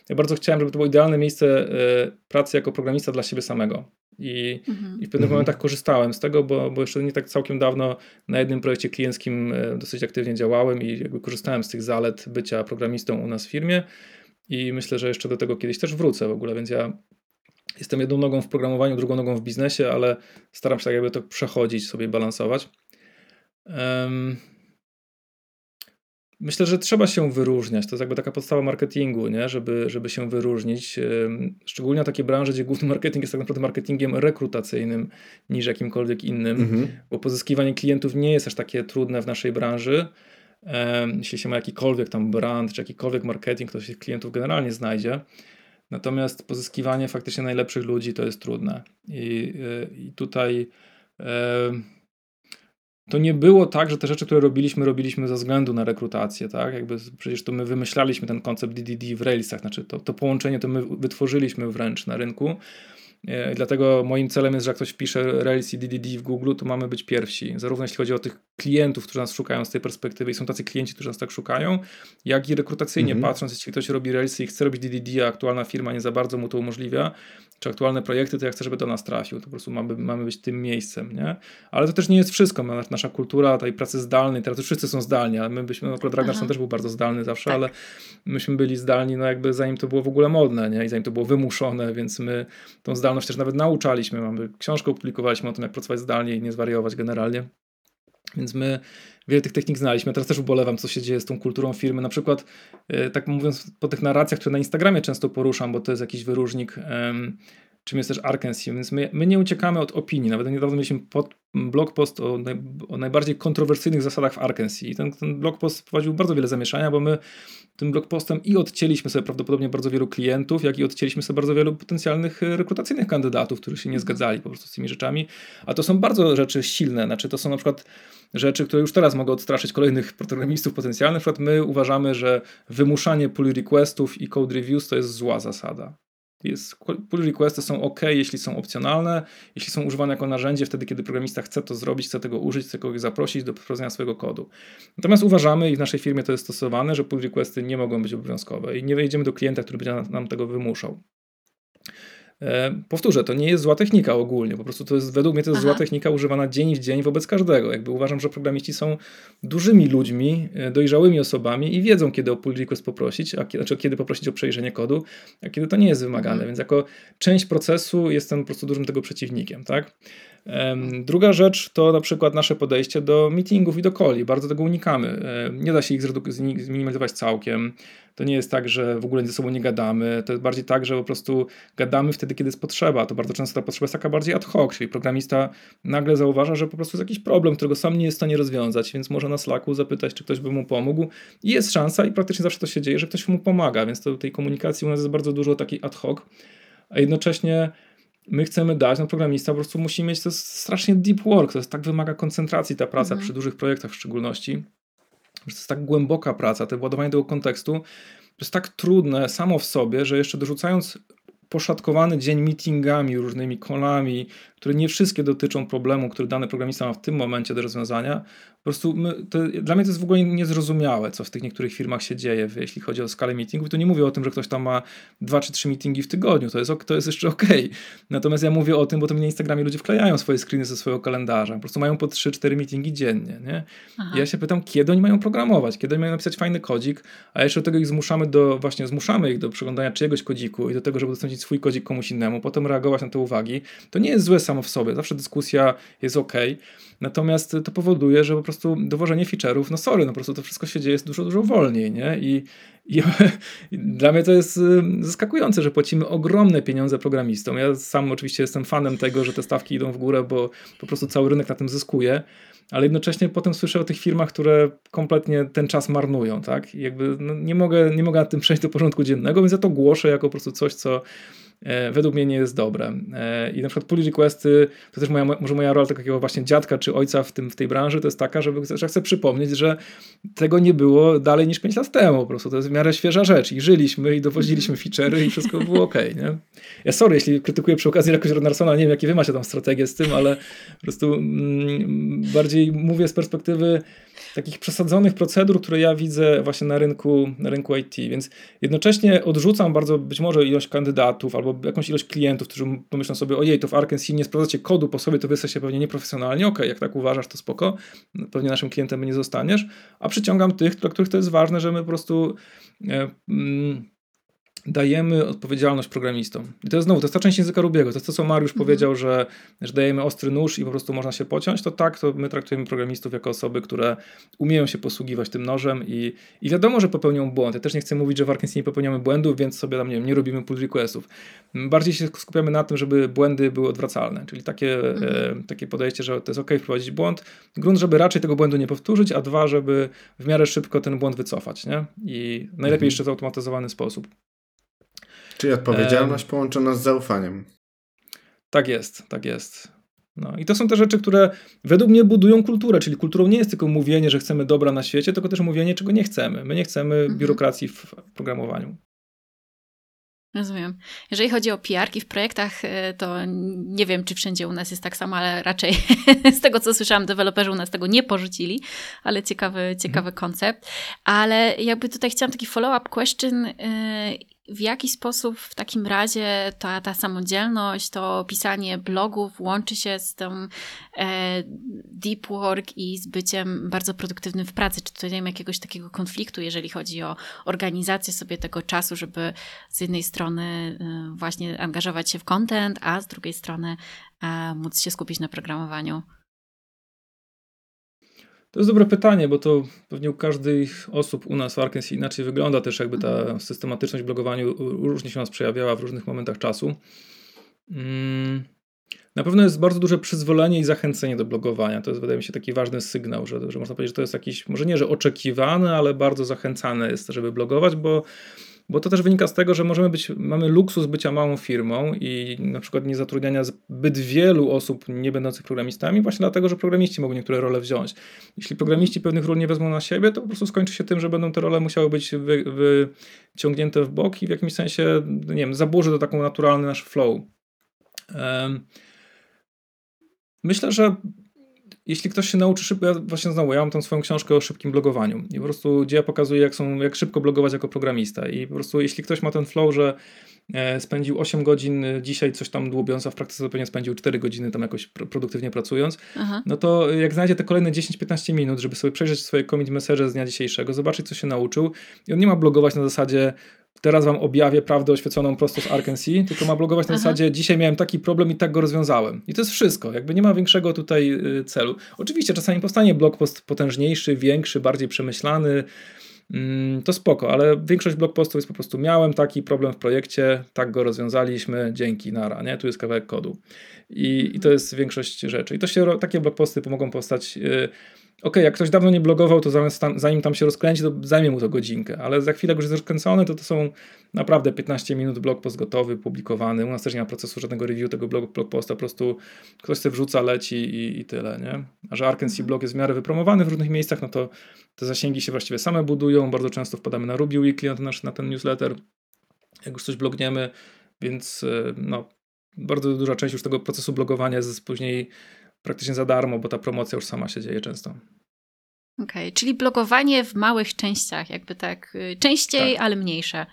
ja bardzo chciałem, żeby to było idealne miejsce y, pracy jako programista dla siebie samego. I, mhm. i w pewnych mhm. momentach korzystałem z tego, bo, bo jeszcze nie tak całkiem dawno na jednym projekcie klienckim y, dosyć aktywnie działałem i jakby korzystałem z tych zalet bycia programistą u nas w firmie. I myślę, że jeszcze do tego kiedyś też wrócę w ogóle, więc ja jestem jedną nogą w programowaniu, drugą nogą w biznesie, ale staram się tak jakby to przechodzić, sobie balansować. Myślę, że trzeba się wyróżniać. To jest jakby taka podstawa marketingu, nie? Żeby, żeby się wyróżnić. Szczególnie takie branże, gdzie główny marketing jest tak naprawdę marketingiem rekrutacyjnym niż jakimkolwiek innym, mhm. bo pozyskiwanie klientów nie jest aż takie trudne w naszej branży. Jeśli się ma jakikolwiek tam brand, czy jakikolwiek marketing, to się klientów generalnie znajdzie. Natomiast pozyskiwanie faktycznie najlepszych ludzi to jest trudne. I, y, i tutaj to nie było tak, że te rzeczy, które robiliśmy, robiliśmy ze względu na rekrutację, tak? Jakby przecież to my wymyślaliśmy ten koncept DDD w Railsach, znaczy to, to połączenie to my wytworzyliśmy wręcz na rynku. E, dlatego moim celem jest, że jak ktoś wpisze Rails i DDD w Google, to mamy być pierwsi. Zarówno jeśli chodzi o tych klientów, którzy nas szukają z tej perspektywy i są tacy klienci, którzy nas tak szukają, jak i rekrutacyjnie mhm. patrząc, jeśli ktoś robi Railsy i chce robić DDD, a aktualna firma nie za bardzo mu to umożliwia, czy aktualne projekty, to ja chcę, żeby do nas trafił. To po prostu mamy, mamy być tym miejscem, nie? Ale to też nie jest wszystko. Nasza kultura tej pracy zdalnej, teraz już wszyscy są zdalni, ale my byśmy, no akurat Ragnarsson też był bardzo zdalny zawsze, tak. ale myśmy byli zdalni, no jakby zanim to było w ogóle modne, nie? I zanim to było wymuszone, więc my tą zdalność też nawet nauczaliśmy. Mamy książkę opublikowaliśmy o tym, jak pracować zdalnie i nie zwariować generalnie. Więc my wiele tych technik znaliśmy. Teraz też ubolewam, co się dzieje z tą kulturą firmy. Na przykład, e, tak mówiąc, po tych narracjach, które na Instagramie często poruszam, bo to jest jakiś wyróżnik czym jest też Arkansas, więc my, my nie uciekamy od opinii. Nawet niedawno mieliśmy pod, blog post o, naj, o, najbardziej kontrowersyjnych zasadach w Arkansas i ten, ten blog post wprowadził bardzo wiele zamieszania, bo my tym blog postem i odcięliśmy sobie prawdopodobnie bardzo wielu klientów, jak i odcięliśmy sobie bardzo wielu potencjalnych e, rekrutacyjnych kandydatów, którzy się nie zgadzali po prostu z tymi rzeczami. A to są bardzo rzeczy silne, znaczy to są na przykład rzeczy, które już teraz mogą odstraszyć kolejnych programistów potencjalnych. Na przykład my uważamy, że wymuszanie pull requestów i code reviews to jest zła zasada. Jest, pull requesty są ok, jeśli są opcjonalne, jeśli są używane jako narzędzie, wtedy kiedy programista chce to zrobić, chce tego użyć, chce kogoś zaprosić do prowadzenia swojego kodu. Natomiast uważamy i w naszej firmie to jest stosowane, że pull requesty nie mogą być obowiązkowe i nie wejdziemy do klienta, który będzie nam tego wymuszał. E, powtórzę, to nie jest zła technika ogólnie, po prostu to jest, według mnie to jest Aha. zła technika używana dzień w dzień wobec każdego. Jakby uważam, że programiści są dużymi ludźmi, e, dojrzałymi osobami i wiedzą, kiedy o pull request poprosić, a kiedy, znaczy kiedy poprosić o przejrzenie kodu, a kiedy to nie jest wymagane, mhm. więc jako część procesu jestem po prostu dużym tego przeciwnikiem, tak? Druga rzecz to na przykład nasze podejście do meetingów i do coli. Bardzo tego unikamy. Nie da się ich zminimalizować całkiem. To nie jest tak, że w ogóle ze sobą nie gadamy. To jest bardziej tak, że po prostu gadamy wtedy, kiedy jest potrzeba. To bardzo często ta potrzeba jest taka bardziej ad hoc, czyli programista nagle zauważa, że po prostu jest jakiś problem, którego sam nie jest w stanie rozwiązać, więc może na Slacku zapytać, czy ktoś by mu pomógł. I jest szansa, i praktycznie zawsze to się dzieje, że ktoś mu pomaga, więc to tej komunikacji u nas jest bardzo dużo takiej ad hoc, a jednocześnie my chcemy dać, no programista po prostu musi mieć, to jest strasznie deep work, to jest tak wymaga koncentracji ta praca mhm. przy dużych projektach w szczególności, że to jest tak głęboka praca, to władowanie tego kontekstu, to jest tak trudne samo w sobie, że jeszcze dorzucając poszatkowany dzień meetingami, różnymi kolami, które nie wszystkie dotyczą problemu, który dany programista ma w tym momencie do rozwiązania. Po prostu my, to, dla mnie to jest w ogóle niezrozumiałe, co w tych niektórych firmach się dzieje, jeśli chodzi o skalę meetingów. To nie mówię o tym, że ktoś tam ma dwa czy trzy meetingi w tygodniu, to jest, to jest jeszcze ok. Natomiast ja mówię o tym, bo to na Instagramie ludzie wklejają swoje screeny ze swojego kalendarza. Po prostu mają po trzy, cztery meetingi dziennie. Nie? I ja się pytam, kiedy oni mają programować, kiedy oni mają napisać fajny kodzik, a jeszcze do tego ich zmuszamy do, właśnie zmuszamy ich do przeglądania czyjegoś kodziku i do tego, żeby udostępnić swój kodzik komuś innemu, potem reagować na te uwagi. To nie jest złe samo w sobie. Zawsze dyskusja jest ok. Natomiast to powoduje, że po prostu dowożenie feature'ów, no sorry, no po prostu to wszystko się dzieje dużo, dużo wolniej, nie? I, i, (laughs) dla mnie to jest zaskakujące, że płacimy ogromne pieniądze programistom. Ja sam oczywiście jestem fanem tego, że te stawki idą w górę, bo po prostu cały rynek na tym zyskuje ale jednocześnie potem słyszę o tych firmach, które kompletnie ten czas marnują, tak? I jakby no, nie, mogę, nie mogę nad tym przejść do porządku dziennego, więc ja to głoszę jako po prostu coś, co według mnie nie jest dobre. E, I na przykład pull requesty, to też moja, może moja rola takiego właśnie dziadka czy ojca w, tym, w tej branży, to jest taka, żeby, że chcę przypomnieć, że tego nie było dalej niż 5 lat temu po prostu. To jest w miarę świeża rzecz i żyliśmy i dowoziliśmy feature'y i wszystko było ok, nie? Ja sorry, jeśli krytykuję przy okazji jakoś Rodnarsona, nie wiem jakie wy macie tam strategię z tym, ale po prostu mm, bardziej mówię z perspektywy takich przesadzonych procedur, które ja widzę właśnie na rynku, na rynku IT, więc jednocześnie odrzucam bardzo być może ilość kandydatów albo jakąś ilość klientów, którzy pomyślą sobie, ojej, to w Arkansas nie sprawdzacie kodu po sobie, to wy jesteście pewnie nieprofesjonalnie, okej, okay, jak tak uważasz, to spoko, pewnie naszym klientem nie zostaniesz, a przyciągam tych, dla których to jest ważne, że my po prostu e, mm, dajemy odpowiedzialność programistom. I to jest znowu, to jest ta część języka Rubiego, to jest to, co Mariusz mhm. powiedział, że, że dajemy ostry nóż i po prostu można się pociąć, to tak, to my traktujemy programistów jako osoby, które umieją się posługiwać tym nożem i, i wiadomo, że popełnią błąd. Ja też nie chcę mówić, że w Arkansas nie popełniamy błędów, więc sobie tam, nie wiem, nie robimy pull requestów. Bardziej się skupiamy na tym, żeby błędy były odwracalne, czyli takie, mhm. e, takie podejście, że to jest ok wprowadzić błąd, grunt, żeby raczej tego błędu nie powtórzyć, a dwa, żeby w miarę szybko ten błąd wycofać, nie? I najlepiej mhm. jeszcze w automatyzowany sposób. Czyli odpowiedzialność połączona z zaufaniem. Tak jest, tak jest. No i to są te rzeczy, które według mnie budują kulturę, czyli kulturą nie jest tylko mówienie, że chcemy dobra na świecie, tylko też mówienie, czego nie chcemy. My nie chcemy mhm. biurokracji w programowaniu. Rozumiem. Jeżeli chodzi o PR-ki w projektach, y, to nie wiem, czy wszędzie u nas jest tak samo, ale raczej (laughs) z tego, co słyszałam, deweloperzy u nas tego nie porzucili, ale ciekawy, ciekawy mhm. koncept. Ale jakby tutaj chciałam taki follow-up question. W jaki sposób w takim razie ta, ta samodzielność, to pisanie blogów łączy się z tym e, deep work i z byciem bardzo produktywnym w pracy? Czy tutaj nie ma jakiegoś takiego konfliktu, jeżeli chodzi o organizację sobie tego czasu, żeby z jednej strony e, właśnie angażować się w content, a z drugiej strony e, móc się skupić na programowaniu? To jest dobre pytanie, bo to pewnie u każdej osób u nas w Arkansas inaczej wygląda też jakby ta mhm. systematyczność w blogowaniu różnie się nas przejawiała w różnych momentach czasu. Mm, na pewno jest bardzo duże przyzwolenie i zachęcenie do blogowania. To jest, wydaje mi się, taki ważny sygnał, że, że można powiedzieć, że to jest jakiś, może nie, że oczekiwane, ale bardzo zachęcane jest, żeby blogować, bo bo to też wynika z tego, że możemy być, mamy luksus bycia małą firmą i na przykład nie zatrudniania zbyt wielu osób nie będących programistami, właśnie dlatego, że programiści mogą niektóre role wziąć. Jeśli programiści pewnych ról nie wezmą na siebie, to po prostu skończy się tym, że będą te role musiały być wy, wyciągnięte w bok i w jakimś sensie, nie wiem, zaburzy to taką naturalny nasz flow. Myślę, że jeśli ktoś się nauczy szybko, ja właśnie znowu, ja mam tą swoją książkę o szybkim blogowaniu. I po prostu gdzie ja pokazuję, jak, są, jak szybko blogować jako programista. I po prostu jeśli ktoś ma ten flow, że e, spędził 8 godzin dzisiaj coś tam dłubiąc, a w praktyce pewnie spędził 4 godziny tam jakoś produktywnie pracując, Aha. no to jak znajdzie te kolejne 10-15 minut, żeby sobie przejrzeć swoje commit message z dnia dzisiejszego, zobaczyć co się nauczył. I on nie ma blogować na zasadzie teraz wam objawię prawdę oświeconą prosto z Arkansas, tylko ma blogować na Aha. zasadzie dzisiaj miałem taki problem i tak go rozwiązałem. I to jest wszystko, jakby nie ma większego tutaj y, celu. Oczywiście czasami powstanie blog post potężniejszy, większy, bardziej przemyślany, mm, to spoko, ale większość blog postów jest po prostu miałem taki problem w projekcie, tak go rozwiązaliśmy, dzięki, nara, nie? Tu jest kawałek kodu. I, i to jest większość rzeczy. I to się, takie blog posty pomogą powstać yy, ok, jak ktoś dawno nie blogował, to zamiast tam, zanim tam się rozkręci, to zajmie mu to godzinkę, ale za chwilę, jak już jest rozkręcony, to to są naprawdę 15 minut blog post gotowy, publikowany. U nas też nie ma procesu żadnego review tego blog, blog posta, po prostu ktoś sobie wrzuca, leci i, i tyle, nie? A że Arkansas mhm. blog jest w miarę wypromowany w różnych miejscach, no to te zasięgi się właściwie same budują, bardzo często wpadamy na Ruby Weekly, na ten, nasz, na ten newsletter, jak już coś blogniemy, więc e, no, bardzo duża część już tego procesu blogowania jest później praktycznie za darmo, bo ta promocja już sama się dzieje często. Okej, okay, czyli blogowanie w małych częściach, jakby tak, y, częściej, tak. ale mniejsze.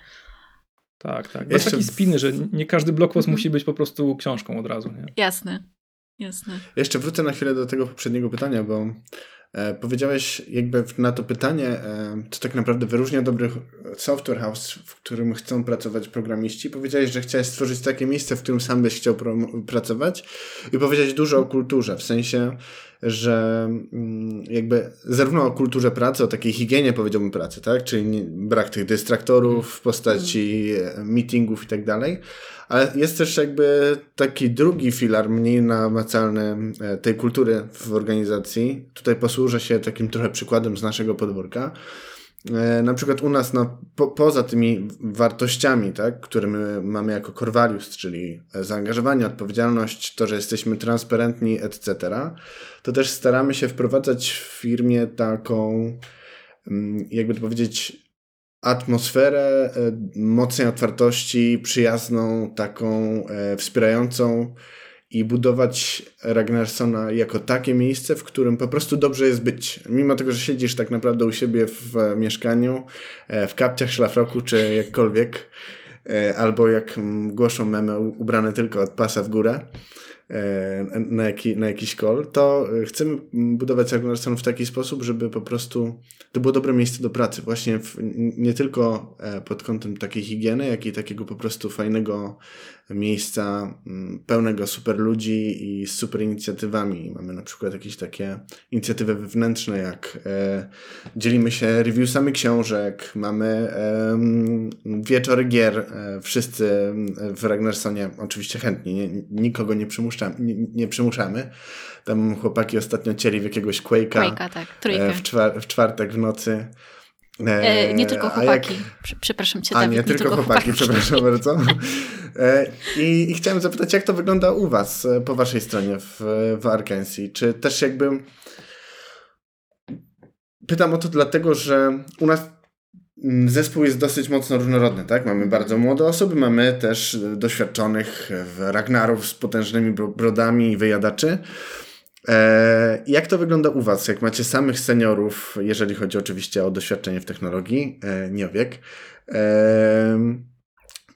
Tak, tak. Jest taki spiny, że nie każdy blogpost mm musi być po prostu książką od razu. Nie? Jasne, jasne. Jeszcze wrócę na chwilę do tego poprzedniego pytania, bo powiedziałeś jakby na to pytanie, e, co tak naprawdę wyróżnia dobry software house, w którym chcą pracować programiści. Powiedziałeś, że chciałeś stworzyć takie miejsce, w którym sam byś chciał pracować i powiedziałeś dużo o kulturze, w sensie że mm, jakby zarówno o kulturze pracy, o takiej higienie powiedziałbym pracy, tak? Czyli brak tych dystraktorów w postaci meetingów i tak dalej, ale jest też jakby taki drugi filar, mniej namacalny e, tej kultury w organizacji. Tutaj posłużę się takim trochę przykładem z naszego podwórka. E, na przykład u nas no, po, poza tymi wartościami, tak, które my mamy jako core values, czyli zaangażowanie, odpowiedzialność, to, że jesteśmy transparentni, etc., to też staramy się wprowadzać w firmie taką, mm, jakby to powiedzieć, atmosferę e, mocnej otwartości, przyjazną, taką e, wspierającą i budować Ragnarsona jako takie miejsce, w którym po prostu dobrze jest być. Mimo tego, że siedzisz tak naprawdę u siebie w mieszkaniu, e, w kapciach, szlafroku czy jakkolwiek, albo jak głoszą memy, ubrane tylko od pasa w górę, na, jaki, na jakiś call, to chcemy budować Ragnarsson w taki sposób, żeby po prostu to było dobre miejsce do pracy. Właśnie w, nie tylko e, pod kątem takiej higieny, jak i takiego po prostu fajnego miejsca pełnego super ludzi i super inicjatywami. Mamy na przykład jakieś takie inicjatywy wewnętrzne, jak e, dzielimy się reviewsami książek, mamy e, wieczory gier, e, wszyscy w Ragnarsonie oczywiście chętni, nie, nikogo nie przymuszamy, nie, nie przymuszamy. Tam chłopaki ostatnio cieli w jakiegoś Quake'a, Quake'a tak, e, w, czwar w czwartek w nocy. E, nie tylko chłopaki. Jak... Przepraszam cię, Dawid, A nie, tylko, tylko chłopaki, chłopaki, przepraszam (laughs) bardzo. E, I, I, chciałem zapytać, jak to wygląda u was, e, po waszej stronie w, w Arkansas? Czy też jakby... Pytam o to dlatego, że u nas zespół jest dosyć mocno różnorodny, tak? Mamy bardzo młode osoby, mamy też doświadczonych Ragnarów z potężnymi brodami i wyjadaczy. E, jak to wygląda u Was? Jak macie samych seniorów, jeżeli chodzi oczywiście o doświadczenie w technologii, e, nie o wiek, e,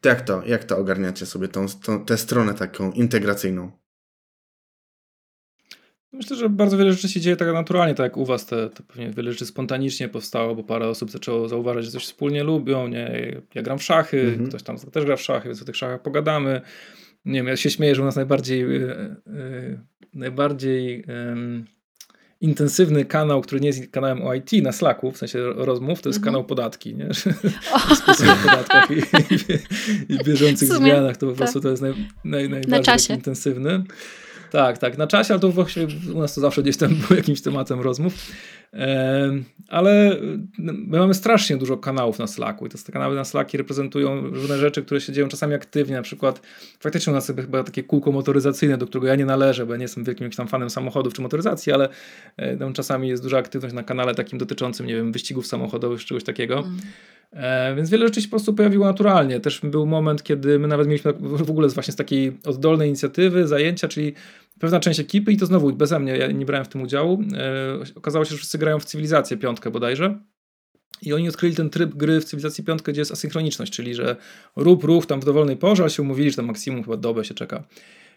to jak to, jak to ogarniacie sobie tą, tą, tę stronę taką integracyjną? Myślę, że bardzo wiele rzeczy się dzieje tak naturalnie, tak jak u Was, to, to pewnie wiele rzeczy spontanicznie powstało, bo parę osób zaczęło zauważyć, że coś wspólnie lubią, nie? Ja gram w szachy, mhm. ktoś tam też gra w szachy, więc o tych szachach pogadamy. Nie wiem, ja się śmieję, że u nas najbardziej, yy, yy, najbardziej yy, intensywny kanał, który nie jest kanałem o IT na Slacku, w sensie rozmów, to jest mm -hmm. kanał podatki, nie? (laughs) Dyskusja o podatkach i, i, i (laughs) bieżących zmianach, to po prostu tak. to jest naj, naj, najbardziej intensywny. Tak, tak, na czasie, ale to właśnie u nas to zawsze gdzieś tam był jakimś tematem rozmów. Ale my mamy strasznie dużo kanałów na Slacku i te kanały na Slacki reprezentują różne rzeczy, które się dzieją czasami aktywnie, na przykład faktycznie u nas chyba takie kółko motoryzacyjne, do którego ja nie należę, bo ja nie jestem wielkim tam fanem samochodów czy motoryzacji, ale e, tam czasami jest duża aktywność na kanale takim dotyczącym, nie wiem, wyścigów samochodowych czy czegoś takiego. Mm. E, więc wiele rzeczy się po prostu pojawiło naturalnie. Też był moment, kiedy my nawet mieliśmy w ogóle właśnie z takiej oddolnej inicjatywy zajęcia, czyli pewna część ekipy i to znowu beze mnie, ja nie brałem w tym udziału. E, okazało się, że wszyscy grają w cywilizację piątkę bodajże. I oni odkryli ten tryb gry w cywilizacji piątkę, gdzie jest asynchroniczność, czyli że rób ruch tam w dowolnej porze, ale się umówili, że tam maksimum chyba dobę się czeka.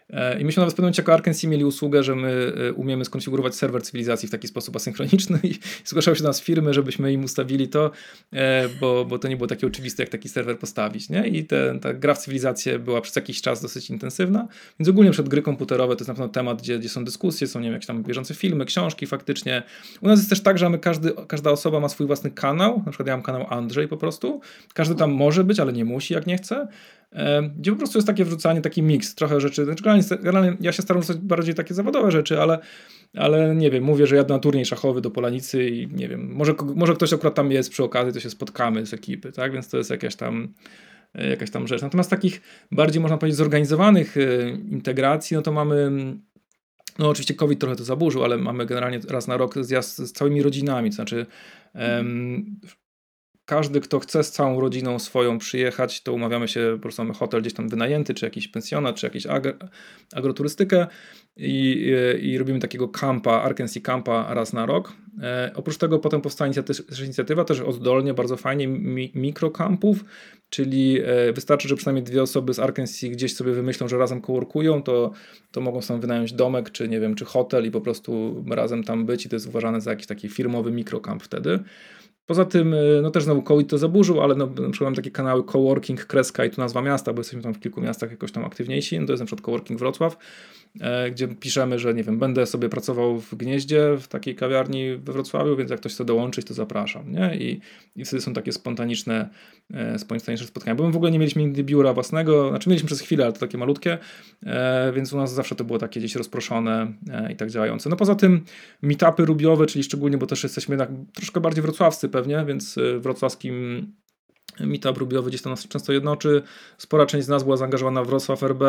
E, I myśmy nawet w pewnym momencie jako Arkansas mieli usługę, że my e, umiemy skonfigurować serwer cywilizacji w taki sposób asynchroniczny i (laughs) zgłaszały się do nas firmy, żebyśmy im ustawili to, e, bo, bo to nie było takie oczywiste, jak taki serwer postawić. Nie? I te, ta gra w cywilizację była przez jakiś czas dosyć intensywna, więc ogólnie przed gry komputerowe to jest na pewno temat, gdzie, gdzie są dyskusje, są nie wiem, jakieś tam bieżące filmy, książki faktycznie. U nas jest też tak, że my każdy, każda osoba ma swój własny kanał, na przykład ja mam kanał Andrzej po prostu, każdy tam może być, ale nie musi jak nie chce gdzie po prostu jest takie wrzucanie, taki miks, trochę rzeczy. Znaczy, generalnie ja się staram wrzucać bardziej takie zawodowe rzeczy, ale, ale nie wiem, mówię, że jadę na turniej szachowy do Polanicy i nie wiem, może, może ktoś akurat tam jest przy okazji, to się spotkamy z ekipy, tak? Więc to jest jakaś tam e, jakaś tam rzecz. Natomiast takich bardziej, można powiedzieć, zorganizowanych e, integracji, no to mamy no oczywiście COVID trochę to zaburzył, ale mamy generalnie raz na rok zjazd z całymi rodzinami, to znaczy um, każdy, kto chce z całą rodziną swoją przyjechać, to umawiamy się, po prostu mamy hotel gdzieś tam wynajęty, czy jakiś pensjonat, czy jakąś agroturystykę i, i, robimy takiego kampa, Arkansas Campa raz na rok. E, oprócz tego potem powstała też inicjatywa, też oddolnie, bardzo fajnie, mi, mikrokampów, czyli e, wystarczy, że przynajmniej dwie osoby z Arkansas gdzieś sobie wymyślą, że razem coworkują, to, to mogą sobie wynająć domek, czy nie wiem, czy hotel i po prostu razem tam być i to jest uważane za jakiś taki firmowy mikrokamp wtedy. Poza tym, y, no też znowu COVID to zaburzył, ale no, na przykład mam takie kanały coworking, kreska i tu nazwa miasta, bo jesteśmy tam w kilku miastach jakoś tam aktywniejsi, no to jest na przykład coworking Wrocław, gdzie piszemy, że nie wiem, będę sobie pracował w Gnieździe, w takiej kawiarni we Wrocławiu, więc jak ktoś chce dołączyć, to zapraszam, nie? I, i wtedy są takie spontaniczne, e, spontaniczne spotkania, bo my w ogóle nie mieliśmy nigdy biura własnego, znaczy mieliśmy przez chwilę, ale to takie malutkie, e, więc u nas zawsze to było takie gdzieś rozproszone i tak działające. No poza tym meetupy rubiowe, czyli szczególnie, bo też jesteśmy jednak troszkę bardziej wrocławscy pewnie, więc wrocławskim meetup rubiowy gdzieś tam nas często jednoczy. Spora część z nas była zaangażowana w Wrocław RB,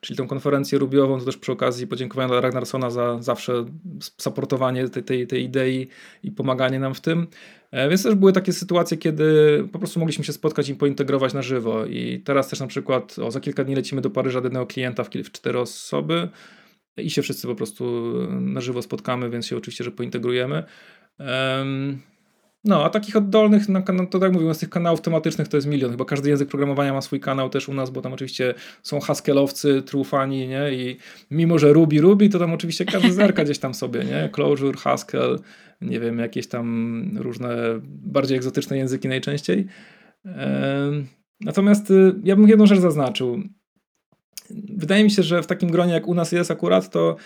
czyli tą konferencję rubiową, to też przy okazji podziękowania dla Ragnarsona za zawsze supportowanie tej, tej, tej idei i pomaganie nam w tym. E, więc też były takie sytuacje, kiedy po prostu mogliśmy się spotkać i pointegrować na żywo. I teraz też na przykład o, za kilka dni lecimy do Paryża do jednego klienta w, w cztery osoby i się wszyscy po prostu na żywo spotkamy, więc się oczywiście, że pointegrujemy. Um, no, a takich oddolnych, no, to tak mówiłem, z tych kanałów tematycznych to jest milion. Chyba każdy język programowania ma swój kanał też u nas, bo tam oczywiście są Haskellowcy, trufani, nie? I mimo, że Ruby, Ruby, to tam oczywiście każdy zerka gdzieś tam sobie, nie? Clojure, Haskell, nie wiem, jakieś tam różne bardziej egzotyczne języki najczęściej. Natomiast y, ja bym jedną rzecz zaznaczył. Wydaje mi się, że w takim gronie jak u nas jest akurat, to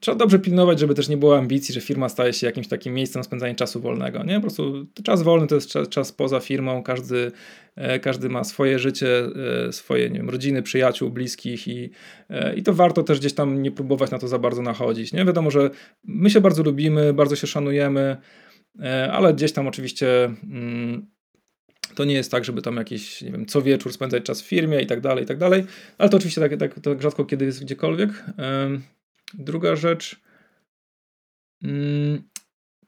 trzeba dobrze pilnować, żeby też nie było ambicji, że firma staje się jakimś takim miejscem na spędzanie czasu wolnego. Nie? Po prostu czas wolny to jest czas, czas poza firmą, każdy, e, każdy ma swoje życie, e, swoje nie wiem, rodziny, przyjaciół, bliskich i, i to warto też gdzieś tam nie próbować na to za bardzo nachodzić. Nie? Wiadomo, że my się bardzo lubimy, bardzo się szanujemy, ale gdzieś tam oczywiście mm, to nie jest tak, żeby tam jakiś, nie wiem, co wieczór spędzać czas w firmie i tak dalej, i tak dalej, ale to oczywiście tak, tak, tak rzadko kiedy jest gdziekolwiek. Druga rzecz, mm,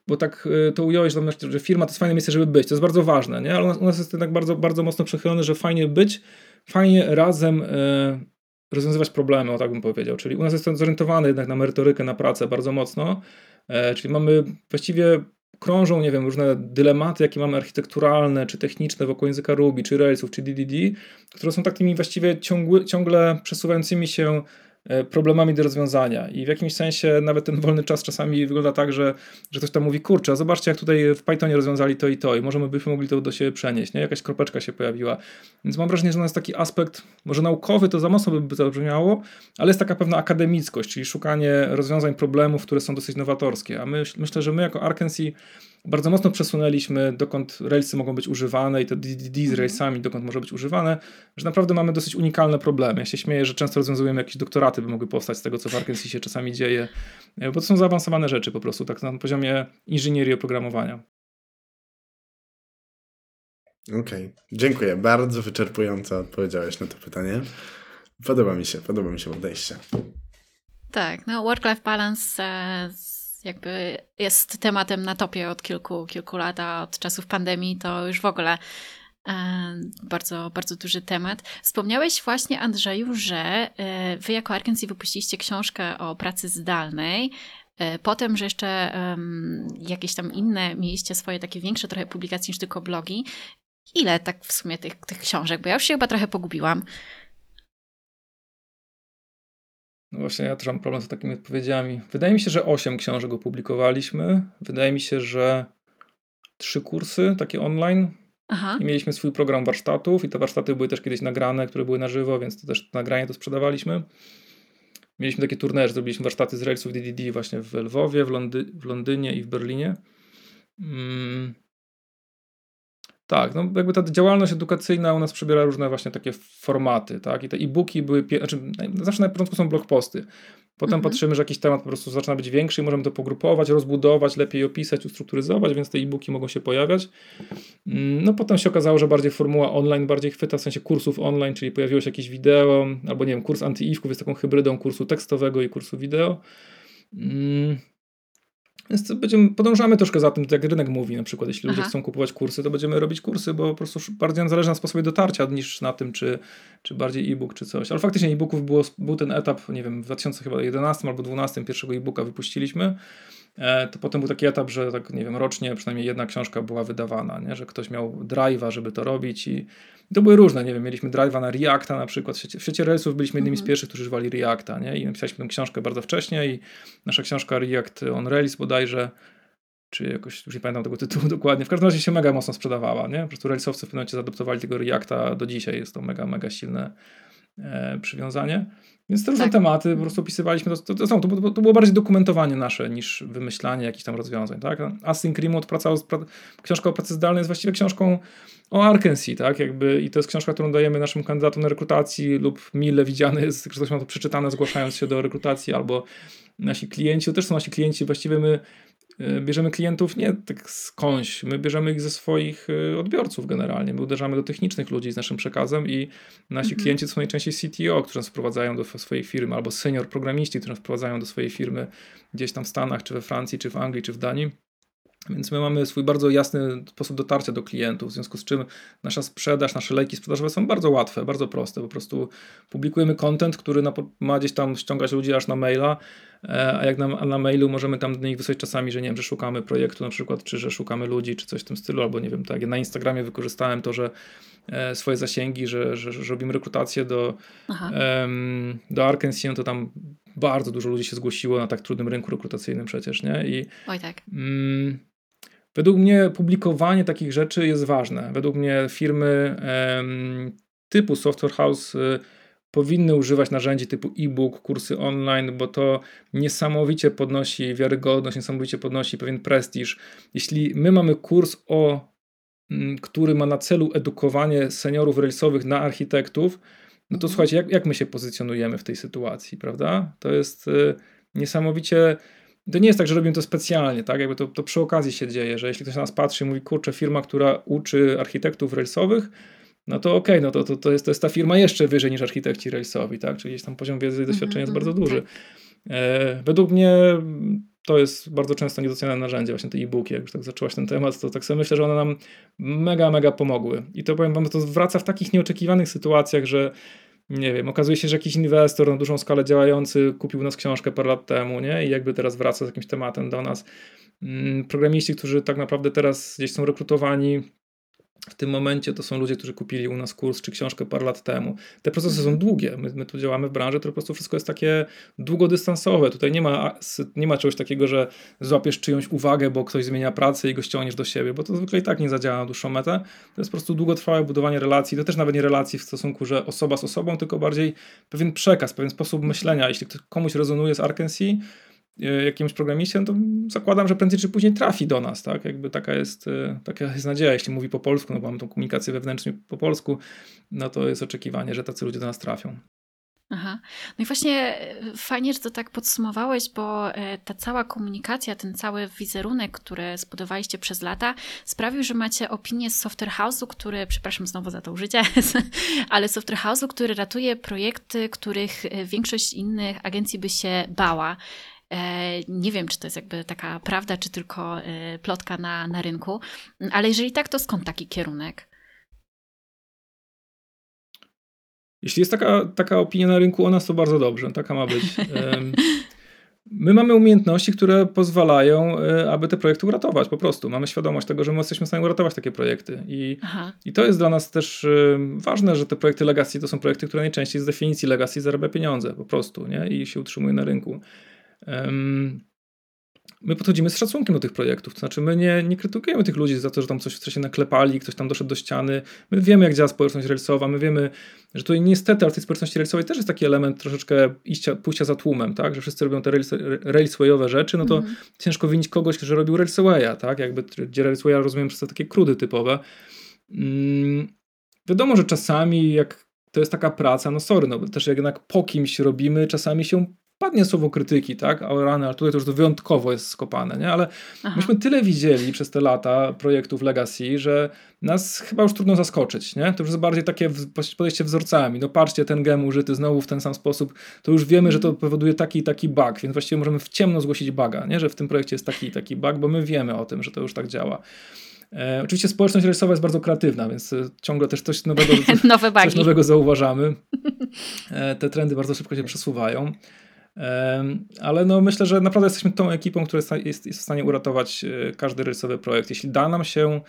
bo tak y, to ująłeś, że firma to jest fajne miejsce, żeby być, to jest bardzo ważne, nie? ale u nas jest jednak bardzo, bardzo mocno przechylone, że fajnie być, fajnie razem y, rozwiązywać problemy, o tak bym powiedział, czyli u nas jest to zorientowany jednak na merytorykę, na pracę bardzo mocno, e, czyli mamy właściwie krążą, nie wiem, różne dylematy, jakie mamy architekturalne, czy techniczne wokół języka Ruby, czy Railsów, czy DDD, które są takimi właściwie ciągły, ciągle przesuwającymi się E, problemami do rozwiązania. I w jakimś sensie nawet ten wolny czas czasami wygląda tak, że, że ktoś tam mówi, kurczę, a zobaczcie jak tutaj w Pythonie rozwiązali to i to i może my byśmy mogli to do siebie przenieść, nie? Jakaś kropeczka się pojawiła. Więc mam wrażenie, że to jest taki aspekt, może naukowy to za mocno by zabrzmiało, ale jest taka pewna akademickość, czyli szukanie rozwiązań problemów, które są dosyć nowatorskie. A my, myślę, że my jako Arkansas bardzo mocno przesunęliśmy, dokąd Railsy mogą być używane i to DDD z mhm. Railsami, dokąd może być używane, że naprawdę mamy dosyć unikalne problemy. Ja się śmieję, że często rozwiązujemy jakieś doktoraty, by mogły powstać z tego, co w Arkansas się czasami dzieje, e, bo to są zaawansowane rzeczy po prostu, tak na poziomie inżynierii oprogramowania. Okej, okay. dziękuję. Bardzo wyczerpująco odpowiedziałeś na to pytanie. Podoba mi się, podoba mi się podejście. Tak, no work-life balance e, jakby jest tematem na topie od kilku, kilku lat, a od czasów pandemii to już w ogóle e, bardzo, bardzo duży temat. Wspomniałeś właśnie, Andrzeju, że e, wy jako Arkansas wypuściliście książkę o pracy zdalnej. E, potem, że jeszcze jakieś tam inne mieliście swoje takie większe trochę publikacje niż tylko blogi. Ile tak w sumie tych, tych książek? Bo ja już się chyba trochę pogubiłam. No właśnie, ja też mam problem z takimi odpowiedziami. Wydaje mi się, że 8 książek opublikowaliśmy. Wydaje mi się, że trzy kursy takie online. Aha. I mieliśmy swój program warsztatów i te warsztaty były też kiedyś nagrane, które były na żywo, więc to też nagranie to sprzedawaliśmy. Mieliśmy takie turniery, zrobiliśmy warsztaty z Railsów DDD właśnie w Lwowie, w, Londy w Londynie i w Berlinie. Mm. Tak, no jakby ta działalność edukacyjna u nas przybiera różne właśnie takie formaty, tak? I te e-booki były, znaczy zawsze na początku są blogposty. Potem mhm. patrzymy, że jakiś temat po prostu zaczyna być większy i możemy to pogrupować, rozbudować, lepiej opisać, ustrukturyzować, więc te e-booki mogą się pojawiać. Mm, no potem się okazało, że bardziej formuła online bardziej chwyta, w sensie kursów online, czyli pojawiło się jakieś wideo, albo nie wiem, kurs anti-IFków jest taką hybrydą kursu tekstowego i kursu wideo. Więc będziemy, podążamy troszkę za tym, jak rynek mówi, na przykład jeśli Aha. ludzie chcą kupować kursy, to będziemy robić kursy, bo po prostu bardziej nam zależy na sposobie dotarcia niż na tym, czy, czy bardziej e-book, czy coś. Ale faktycznie e-booków było, był ten etap, nie wiem, w 2011 albo 2012 pierwszego e-booka wypuściliśmy, to potem był taki etap, że tak, nie wiem, rocznie przynajmniej jedna książka była wydawana, nie? że ktoś miał drive'a, żeby to robić i to były różne, nie wiem, mieliśmy drive'a na Reacta na przykład, w świecie, w Railsów byliśmy jednymi z mhm. pierwszych, którzy używali Reacta, nie? I napisaliśmy tę książkę bardzo wcześnie i nasza książka React on Rails bodajże, czy jakoś, już nie pamiętam tego tytułu (laughs) dokładnie, w każdym razie się mega mocno sprzedawała, nie? Po prostu Railsowcy w pewnym momencie zaadoptowali tego Reacta do dzisiaj, jest to mega, mega silne e, przywiązanie. Więc te różne tak. tematy po prostu opisywaliśmy, to, to, to, to, było bardziej dokumentowanie nasze niż wymyślanie jakichś tam rozwiązań. Tak? Async Remote, praca, książka o pracy zdalnej jest właściwie książką o Arkansas, tak? Jakby, I to jest książka, którą dajemy naszym kandydatom na rekrutacji lub mile widziany jest, że ktoś ma to przeczytane zgłaszając się do rekrutacji albo nasi klienci, to też są nasi klienci, właściwie my bierzemy klientów nie tak skądś, my bierzemy ich ze swoich e, odbiorców generalnie. My uderzamy do technicznych ludzi z naszym przekazem i nasi mhm. klienci to są najczęściej CTO, którzy nas wprowadzają do swojej firmy, albo senior programiści, którzy nas wprowadzają do swojej firmy gdzieś tam w Stanach, czy we Francji, czy w Anglii, czy w Danii. Więc my mamy swój bardzo jasny sposób dotarcia do klientów, w związku z czym nasza sprzedaż, nasze lejki sprzedażowe są bardzo łatwe, bardzo proste. Po prostu publikujemy content, który ma gdzieś tam ściągać ludzi aż na maila, e, a jak na, na mailu możemy tam do nich wysłać czasami, że nie wiem, że szukamy projektu na przykład, czy że szukamy ludzi, czy coś w tym stylu, albo nie wiem, tak. Ja na Instagramie wykorzystałem to, że e, swoje zasięgi, że, że, że robimy rekrutację do, um, do Arkansas, to tam bardzo dużo ludzi się zgłosiło na tak trudnym rynku rekrutacyjnym przecież, nie? I, Oj tak. Mm, Według mnie publikowanie takich rzeczy jest ważne. Według mnie firmy typu Software House y, powinny używać narzędzi typu e-book, kursy online, bo to niesamowicie podnosi wiarygodność, niesamowicie podnosi pewien prestiż. Jeśli my mamy kurs o mm, który ma na celu edukowanie seniorów railsowych na architektów, no to mhm. słuchajcie, jak, jak my się pozycjonujemy w tej sytuacji, prawda? To jest y, niesamowicie to nie jest tak, że robimy to specjalnie, tak? Jakby to, to przy okazji się dzieje, że jeśli ktoś na nas patrzy i mówi, kurczę, firma, która uczy architektów railsowych, no to okej, okay, no to, to, to, jest, to jest ta firma jeszcze wyżej niż architekci railsowi, tak? Czyli gdzieś tam poziom wiedzy i doświadczenia jest mhm, bardzo duży. Tak. E, według mnie to jest bardzo często niedoceniane narzędzie, właśnie te e-booki, jak już tak zaczęłaś ten temat, to tak sobie myślę, że one nam mega, mega pomogły. I to powiem wam, to wraca w takich nieoczekiwanych sytuacjach, że nie wiem, okazuje się, że jakiś inwestor na dużą skalę działający kupił nas książkę parę lat temu, nie? I jakby teraz wraca z jakimś tematem do nas. Mm, programiści, którzy tak naprawdę teraz gdzieś są rekrutowani w tym momencie to są ludzie, którzy kupili u nas kurs czy książkę parę lat temu. Te procesy są długie. My, my tu działamy w branży, to po prostu wszystko jest takie długodystansowe. Tutaj nie ma, nie ma czegoś takiego, że złapiesz czyjąś uwagę, bo ktoś zmienia pracę i go ściągniesz do siebie, bo to zwykle i tak nie zadziała na dłuższą metę. To jest po prostu długotrwałe budowanie relacji. To też nawet nie relacji w stosunku, że osoba z osobą, tylko bardziej pewien przekaz, pewien sposób myślenia. Jeśli komuś rezonuje z Arkansas, jakimś programiście, no to zakładam, że prędzej czy później trafi do nas, tak? Jakby taka jest, e, taka jest nadzieja, jeśli mówi po polsku, no bo mam tą komunikację wewnętrznie po polsku, no to jest oczekiwanie, że tacy ludzie do nas trafią. Aha. No i właśnie e, fajnie, że to tak podsumowałeś, bo ta cała komunikacja, ten cały wizerunek, który zbudowaliście przez lata, sprawił, że macie opinię z Software House'u, który, przepraszam znowu za to użycie, (laughs) ale Software House'u, który ratuje projekty, których większość innych agencji by się bała. E, nie wiem, czy to jest jakby taka prawda, czy tylko e, plotka na, na rynku, ale jeżeli tak, to skąd taki kierunek? Jeśli jest taka, taka opinia na rynku o nas, to bardzo dobrze. Taka ma być. My mamy umiejętności, które pozwalają, e, aby te projekty uratować po prostu. Mamy świadomość tego, że my jesteśmy w stanie uratować takie projekty. I, i to jest dla nas też ważne, że te projekty legacy to są projekty, które najczęściej z definicji legacy zarabia pieniądze po prostu nie? i się utrzymuje na rynku my podchodzimy z szacunkiem do tych projektów. To znaczy, my nie, nie krytykujemy tych ludzi za to, że tam coś wcześniej naklepali, ktoś tam doszedł do ściany. My wiemy, jak działa społeczność railsowa, my wiemy, że tutaj niestety, ale w tej społeczności railsowej też jest taki element troszeczkę iścia, pójścia za tłumem, tak? Że wszyscy robią te rails, railswayowe rzeczy, no to mm. ciężko winić kogoś, że robił railswaya, tak? Jakby, gdzie railswaya rozumiem przez te takie krudy typowe. Mm, wiadomo, że czasami jak to jest taka praca, no sorry, no też jednak po kimś robimy, czasami się padnie słowo krytyki, tak, a rany, ale tutaj to już wyjątkowo jest skopane, nie? Ale Aha. myśmy tyle widzieli przez te lata projektów Legacy, że nas chyba już trudno zaskoczyć, nie? To już jest bardziej takie podejście wzorcami. No patrzcie, ten gem użyty znowu w ten sam sposób, to już wiemy, że to mhm. powoduje taki i taki bug, więc właściwie możemy w ciemno zgłosić buga, nie? Że w tym projekcie jest taki i taki bug, bo my wiemy o tym, że to już tak działa. E, oczywiście społeczność rysowa jest bardzo kreatywna, więc e, ciągle też coś nowego, (laughs) Nowe coś nowego zauważamy. E, te trendy bardzo szybko się przesuwają. Ale no myślę, że naprawdę jesteśmy tą ekipą, która jest, w stanie uratować e, każdy rysowy projekt. Jeśli da nam się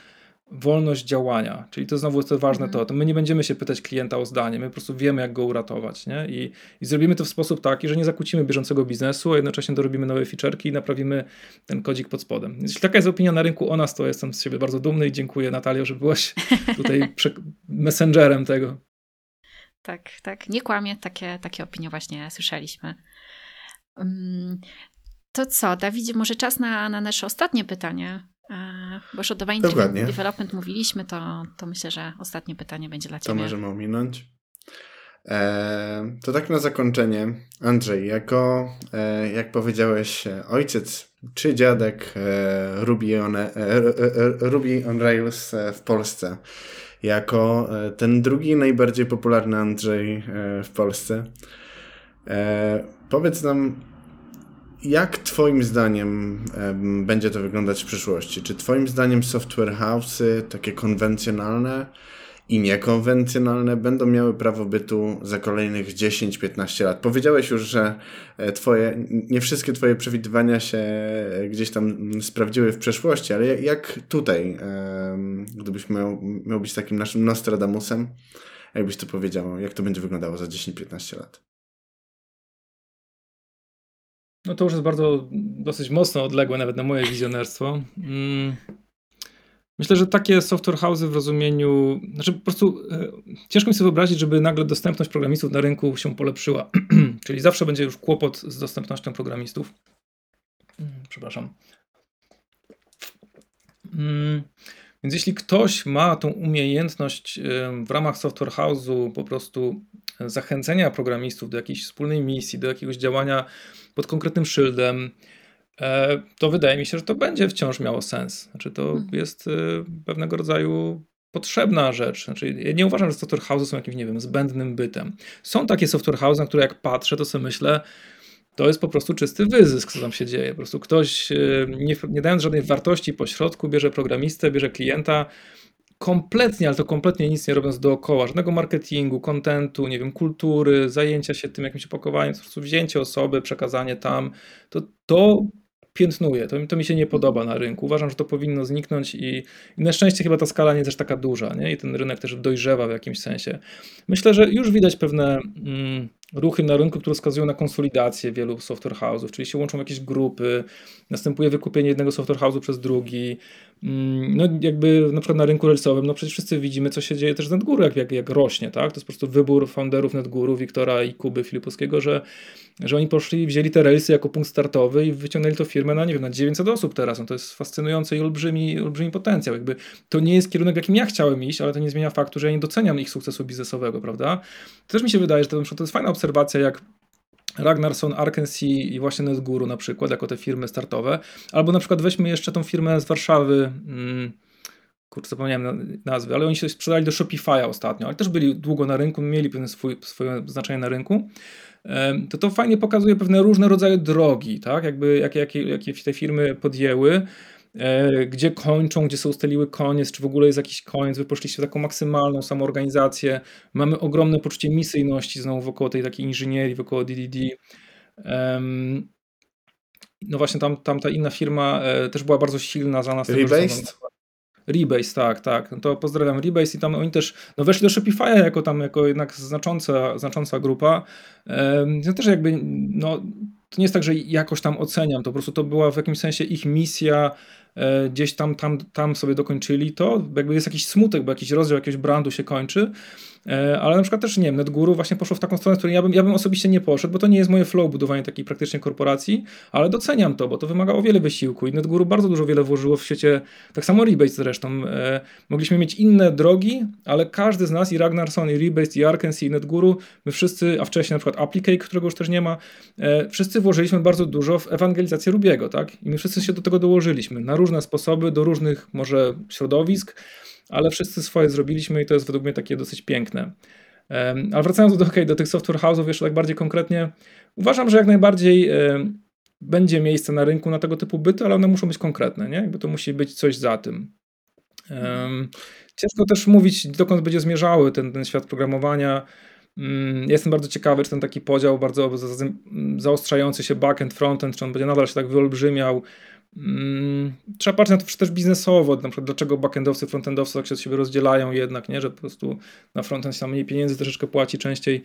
wolność działania, czyli to znowu jest to ważne to, mhm. to my nie będziemy się pytać klienta o zdanie, my po prostu wiemy jak go uratować nie? I, i zrobimy to w sposób taki, że nie zakłócimy bieżącego biznesu, a jednocześnie dorobimy nowe feature'ki i naprawimy ten kodzik pod spodem. Jeśli taka jest opinia na rynku o nas, to jestem z siebie bardzo dumny i dziękuję Natalio, że byłaś (laughs) tutaj messengerem tego. tak, tak. Nie kłamie, takie, takie opinie właśnie słyszeliśmy. To co, Dawidzie, może czas na, na nasze ostatnie pytanie? Bo już o Dokładnie. Development mówiliśmy, to, to myślę, że ostatnie pytanie będzie dla Ciebie. To możemy ominąć. E, to tak na zakończenie. Andrzej, jako, e, jak powiedziałeś, ojciec czy dziadek e, Ruby, on, e, Ruby on Rails e, w Polsce, jako e, ten drugi najbardziej popularny Andrzej w Polsce, powiedz nam, jak Twoim zdaniem będzie to wyglądać w przyszłości? Czy Twoim zdaniem software house'y, takie konwencjonalne i niekonwencjonalne, będą miały prawo bytu za kolejnych 10-15 lat? Powiedziałeś już, że e, twoje, nie wszystkie Twoje przewidywania się e, gdzieś tam sprawdziły w przeszłości, ale jak tutaj, gdybyś miał, miał być takim naszym Nostradamusem, jakbyś to powiedział, jak to będzie wyglądało za 10-15 lat? No to już jest bardzo, dosyć mocno odległe nawet na moje wizjonerstwo. Mm. Myślę, że takie software house'y w rozumieniu, znaczy po prostu e, ciężko mi sobie wyobrazić, żeby nagle dostępność programistów na rynku się polepszyła. (clears throat) Czyli zawsze będzie już kłopot z dostępnością programistów. Mm, przepraszam. Mm. Więc jeśli ktoś ma tą umiejętność w ramach software house'u po prostu zachęcenia programistów do jakiejś wspólnej misji, do jakiegoś działania pod konkretnym szyldem, e, to wydaje mi się, że to będzie wciąż miało sens. Znaczy, to hmm. jest e, pewnego rodzaju potrzebna rzecz. Znaczy, ja nie uważam, że software house'y są jakimś, nie wiem, zbędnym bytem. Są takie software house'y, na które jak patrzę, to sobie myślę, to jest po prostu czysty wyzysk, co tam się dzieje. Po prostu ktoś, e, nie, nie dając żadnej wartości po środku, bierze programistę, bierze klienta, kompletnie, ale to kompletnie nic nie robiąc dookoła, żadnego marketingu, kontentu, nie wiem, kultury, zajęcia się tym jakimś opakowaniem, po prostu wzięcie osoby, przekazanie tam, to, to piętnuje. To, to mi się nie podoba na rynku. Uważam, że to powinno zniknąć i, i na szczęście chyba ta skala nie jest też taka duża nie? i ten rynek też dojrzewa w jakimś sensie. Myślę, że już widać pewne mm, ruchy na rynku, które wskazują na konsolidację wielu software house'ów, czyli się łączą jakieś grupy, następuje wykupienie jednego software house'u przez drugi. Mm, no jakby na przykład na rynku relsowym, no przecież wszyscy widzimy, co się dzieje też z NetGuru, jak, jak, jak rośnie, tak? To jest po prostu wybór founderów NetGuru, Wiktora i Kuby Filipowskiego, że, że oni poszli wzięli te relsy jako punkt startowy i wyciągnęli to firmę na, nie wiem, na 900 osób teraz. No to jest fascynujący i olbrzymi, olbrzymi potencjał. Jakby to nie jest kierunek, w jakim ja chciałem iść, ale to nie zmienia faktu, że ja nie doceniam ich sukcesu biznesowego, prawda? Też mi się wydaje, że to, to jest fajna obserwacja, jak Ragnarsson, Arkansas i właśnie NetGuru na przykład, jako te firmy startowe. Albo na przykład weźmy jeszcze tą firmę z Warszawy, hmm, kurczę, zapomniałem nazwy, ale oni się sprzedali do Shopify'a ostatnio, ale też byli długo na rynku, mieli pewne swój, swoje znaczenie na rynku. To to fajnie pokazuje pewne różne rodzaje drogi, tak? Jakby, jakie, jakie, jakie te firmy podjęły. E, gdzie kończą, gdzie są ustaliły koniec, czy w ogóle jest jakiś koniec. Wy poszliście w taką maksymalną samoorganizację. Mamy ogromne poczucie misyjności znowu wokół tej takiej inżynierii, wokół DDD. No właśnie tam, tam ta inna firma e, też była bardzo silna za nas. Rebased? Rebase, tak, tak. No to pozdrawiam Rebase i tam oni też no weszli do Shopify'a jako tam, jako jednak znacząca, znacząca grupa. No też jakby, no to nie jest tak, że jakoś tam oceniam, to po prostu to była w jakimś sensie ich misja, gdzieś tam, tam, tam sobie dokończyli to, jakby jest jakiś smutek, bo jakiś rozdział jakiegoś brandu się kończy, E, ale na przykład też, nie wiem, NetGuru właśnie poszło w taką stronę, w której ja bym, ja bym osobiście nie poszedł, bo to nie jest moje flow budowanie takiej praktycznie korporacji, ale doceniam to, bo to wymagało wiele wysiłku i NetGuru bardzo dużo wiele włożyło w świecie, tak samo Rebase zresztą. E, mogliśmy mieć inne drogi, ale każdy z nas, i Ragnarson, i Rebase, i Arkens, i NetGuru, my wszyscy, a wcześniej na przykład Applicate, którego już też nie ma, e, wszyscy włożyliśmy bardzo dużo w ewangelizację Rubiego, tak? I my wszyscy się do tego dołożyliśmy na różne sposoby, do różnych może środowisk, ale wszyscy swoje zrobiliśmy i to jest według mnie takie dosyć piękne. Ale wracając do, okay, do tych software house'ów jeszcze tak bardziej konkretnie, uważam, że jak najbardziej będzie miejsce na rynku na tego typu byty, ale one muszą być konkretne, nie? Jakby to musi być coś za tym. Ciężko też mówić, dokąd będzie zmierzały ten, ten świat programowania. Um, jestem bardzo ciekawy, czy ten taki podział bardzo zaostrzający się backend, frontend, czy on będzie nadal się tak wyolbrzymiał, Mm, trzeba patrzeć na to też biznesowo, na przykład dlaczego backendowcy, frontendowcy tak się od siebie rozdzielają jednak, nie? że po prostu na frontend się mniej pieniędzy troszeczkę płaci częściej.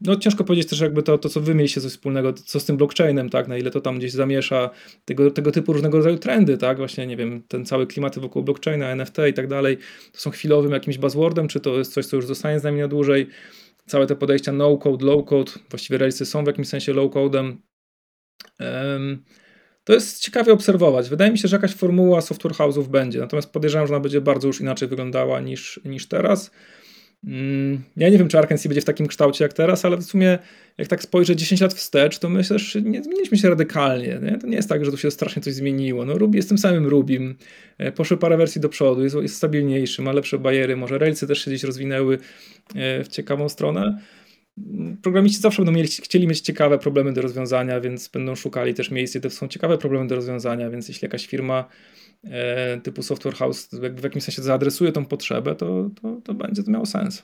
No ciężko powiedzieć też jakby to, to co wy mieliście coś wspólnego, co z tym blockchainem, tak, na ile to tam gdzieś zamiesza tego, tego typu różnego rodzaju trendy, tak, właśnie nie wiem, ten cały klimat wokół blockchaina, NFT i tak dalej, to są chwilowym jakimś buzzwordem, czy to jest coś, co już zostanie z nami na dłużej, całe te podejścia no-code, low-code, właściwie Railsy są w jakimś sensie low-codem. Um, to jest ciekawie obserwować. Wydaje mi się, że jakaś formuła software house'ów będzie, natomiast podejrzewam, że ona będzie bardzo już inaczej wyglądała niż, niż teraz. Mm, ja nie wiem, czy Arkansas będzie w takim kształcie jak teraz, ale w sumie jak tak spojrzę 10 lat wstecz, to myślę, że nie zmieniliśmy się radykalnie. Nie? To nie jest tak, że tu się strasznie coś zmieniło. No Ruby jest tym samym Rubim. E, poszły parę wersji do przodu, jest, jest stabilniejszy, ma lepsze bariery, może Railsy też się gdzieś rozwinęły e, w ciekawą stronę programiści zawsze będą mieli, chcieli mieć ciekawe problemy do rozwiązania, więc będą szukali też miejsc, gdzie są ciekawe problemy do rozwiązania, więc jeśli jakaś firma e, typu software house jakby w jakimś sensie zaadresuje tą potrzebę, to, to, to będzie to miało sens.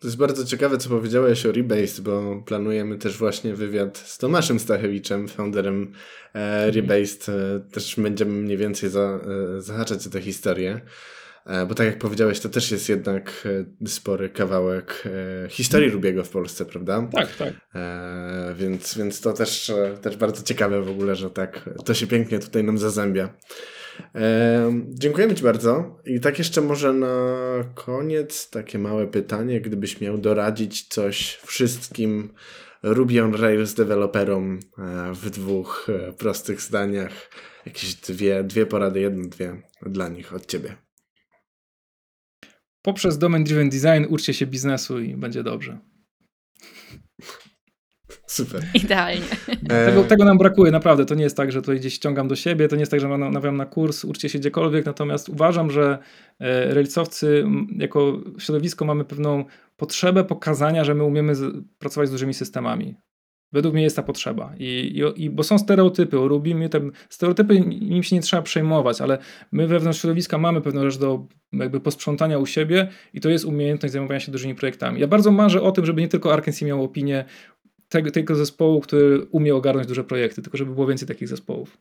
To jest bardzo ciekawe, co powiedziałeś o Rebase, bo planujemy też właśnie wywiad z Tomaszem Stachewiczem, founderem e, mhm. Rebased. E, też będziemy mniej więcej za, e, zahaczać o tę historię. E, bo tak jak powiedziałeś, to też jest jednak e, spory kawałek e, historii Rubiego w Polsce, prawda? Tak, tak. E, więc, więc to też, też bardzo ciekawe w ogóle, że tak to się pięknie tutaj nam zazębia. E, dziękujemy Ci bardzo. I tak jeszcze może na koniec takie małe pytanie, gdybyś miał doradzić coś wszystkim Ruby on Rails deweloperom w dwóch prostych zdaniach, jakieś dwie, dwie porady, jedno, dwie dla nich od Ciebie poprzez domain driven design uczcie się biznesu i będzie dobrze. Super. Idealnie. E, tego, tego, nam brakuje, naprawdę. To nie jest tak, że tutaj gdzieś ściągam do siebie, to nie jest tak, że namawiam na kurs, uczcie się gdziekolwiek, natomiast uważam, że e, Railsowcy jako środowisko mamy pewną potrzebę pokazania, że my umiemy pracować z dużymi systemami. Według mnie jest ta potrzeba. I, i, i bo są stereotypy o te stereotypy nim się nie trzeba przejmować, ale my wewnątrz środowiska mamy pewną rzecz do jakby posprzątania u siebie i to jest umiejętność zajmowania się dużymi projektami. Ja bardzo marzę o tym, żeby nie tylko Arkansas miał opinię tego, tego zespołu, który umie ogarnąć duże projekty, tylko żeby było więcej takich zespołów.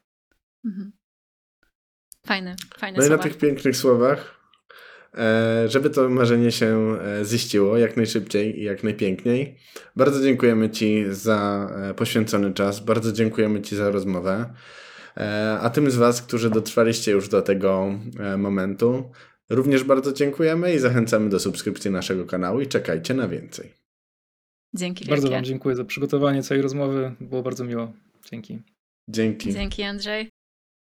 Mhm. Fajne, fajne No słowa. i na tych pięknych słowach żeby to marzenie się e, ziściło jak najszybciej i jak najpiękniej. Bardzo dziękujemy Ci za e, poświęcony czas, bardzo dziękujemy Ci za rozmowę. A tym z Was, którzy dotrwaliście już do tego momentu, również bardzo dziękujemy i zachęcamy do subskrypcji naszego kanału i czekajcie na więcej. Dzięki Bardzo wielkie. Wam dziękuję za przygotowanie całej rozmowy. Było bardzo miło. Dzięki. Dzięki. Dzięki Andrzej.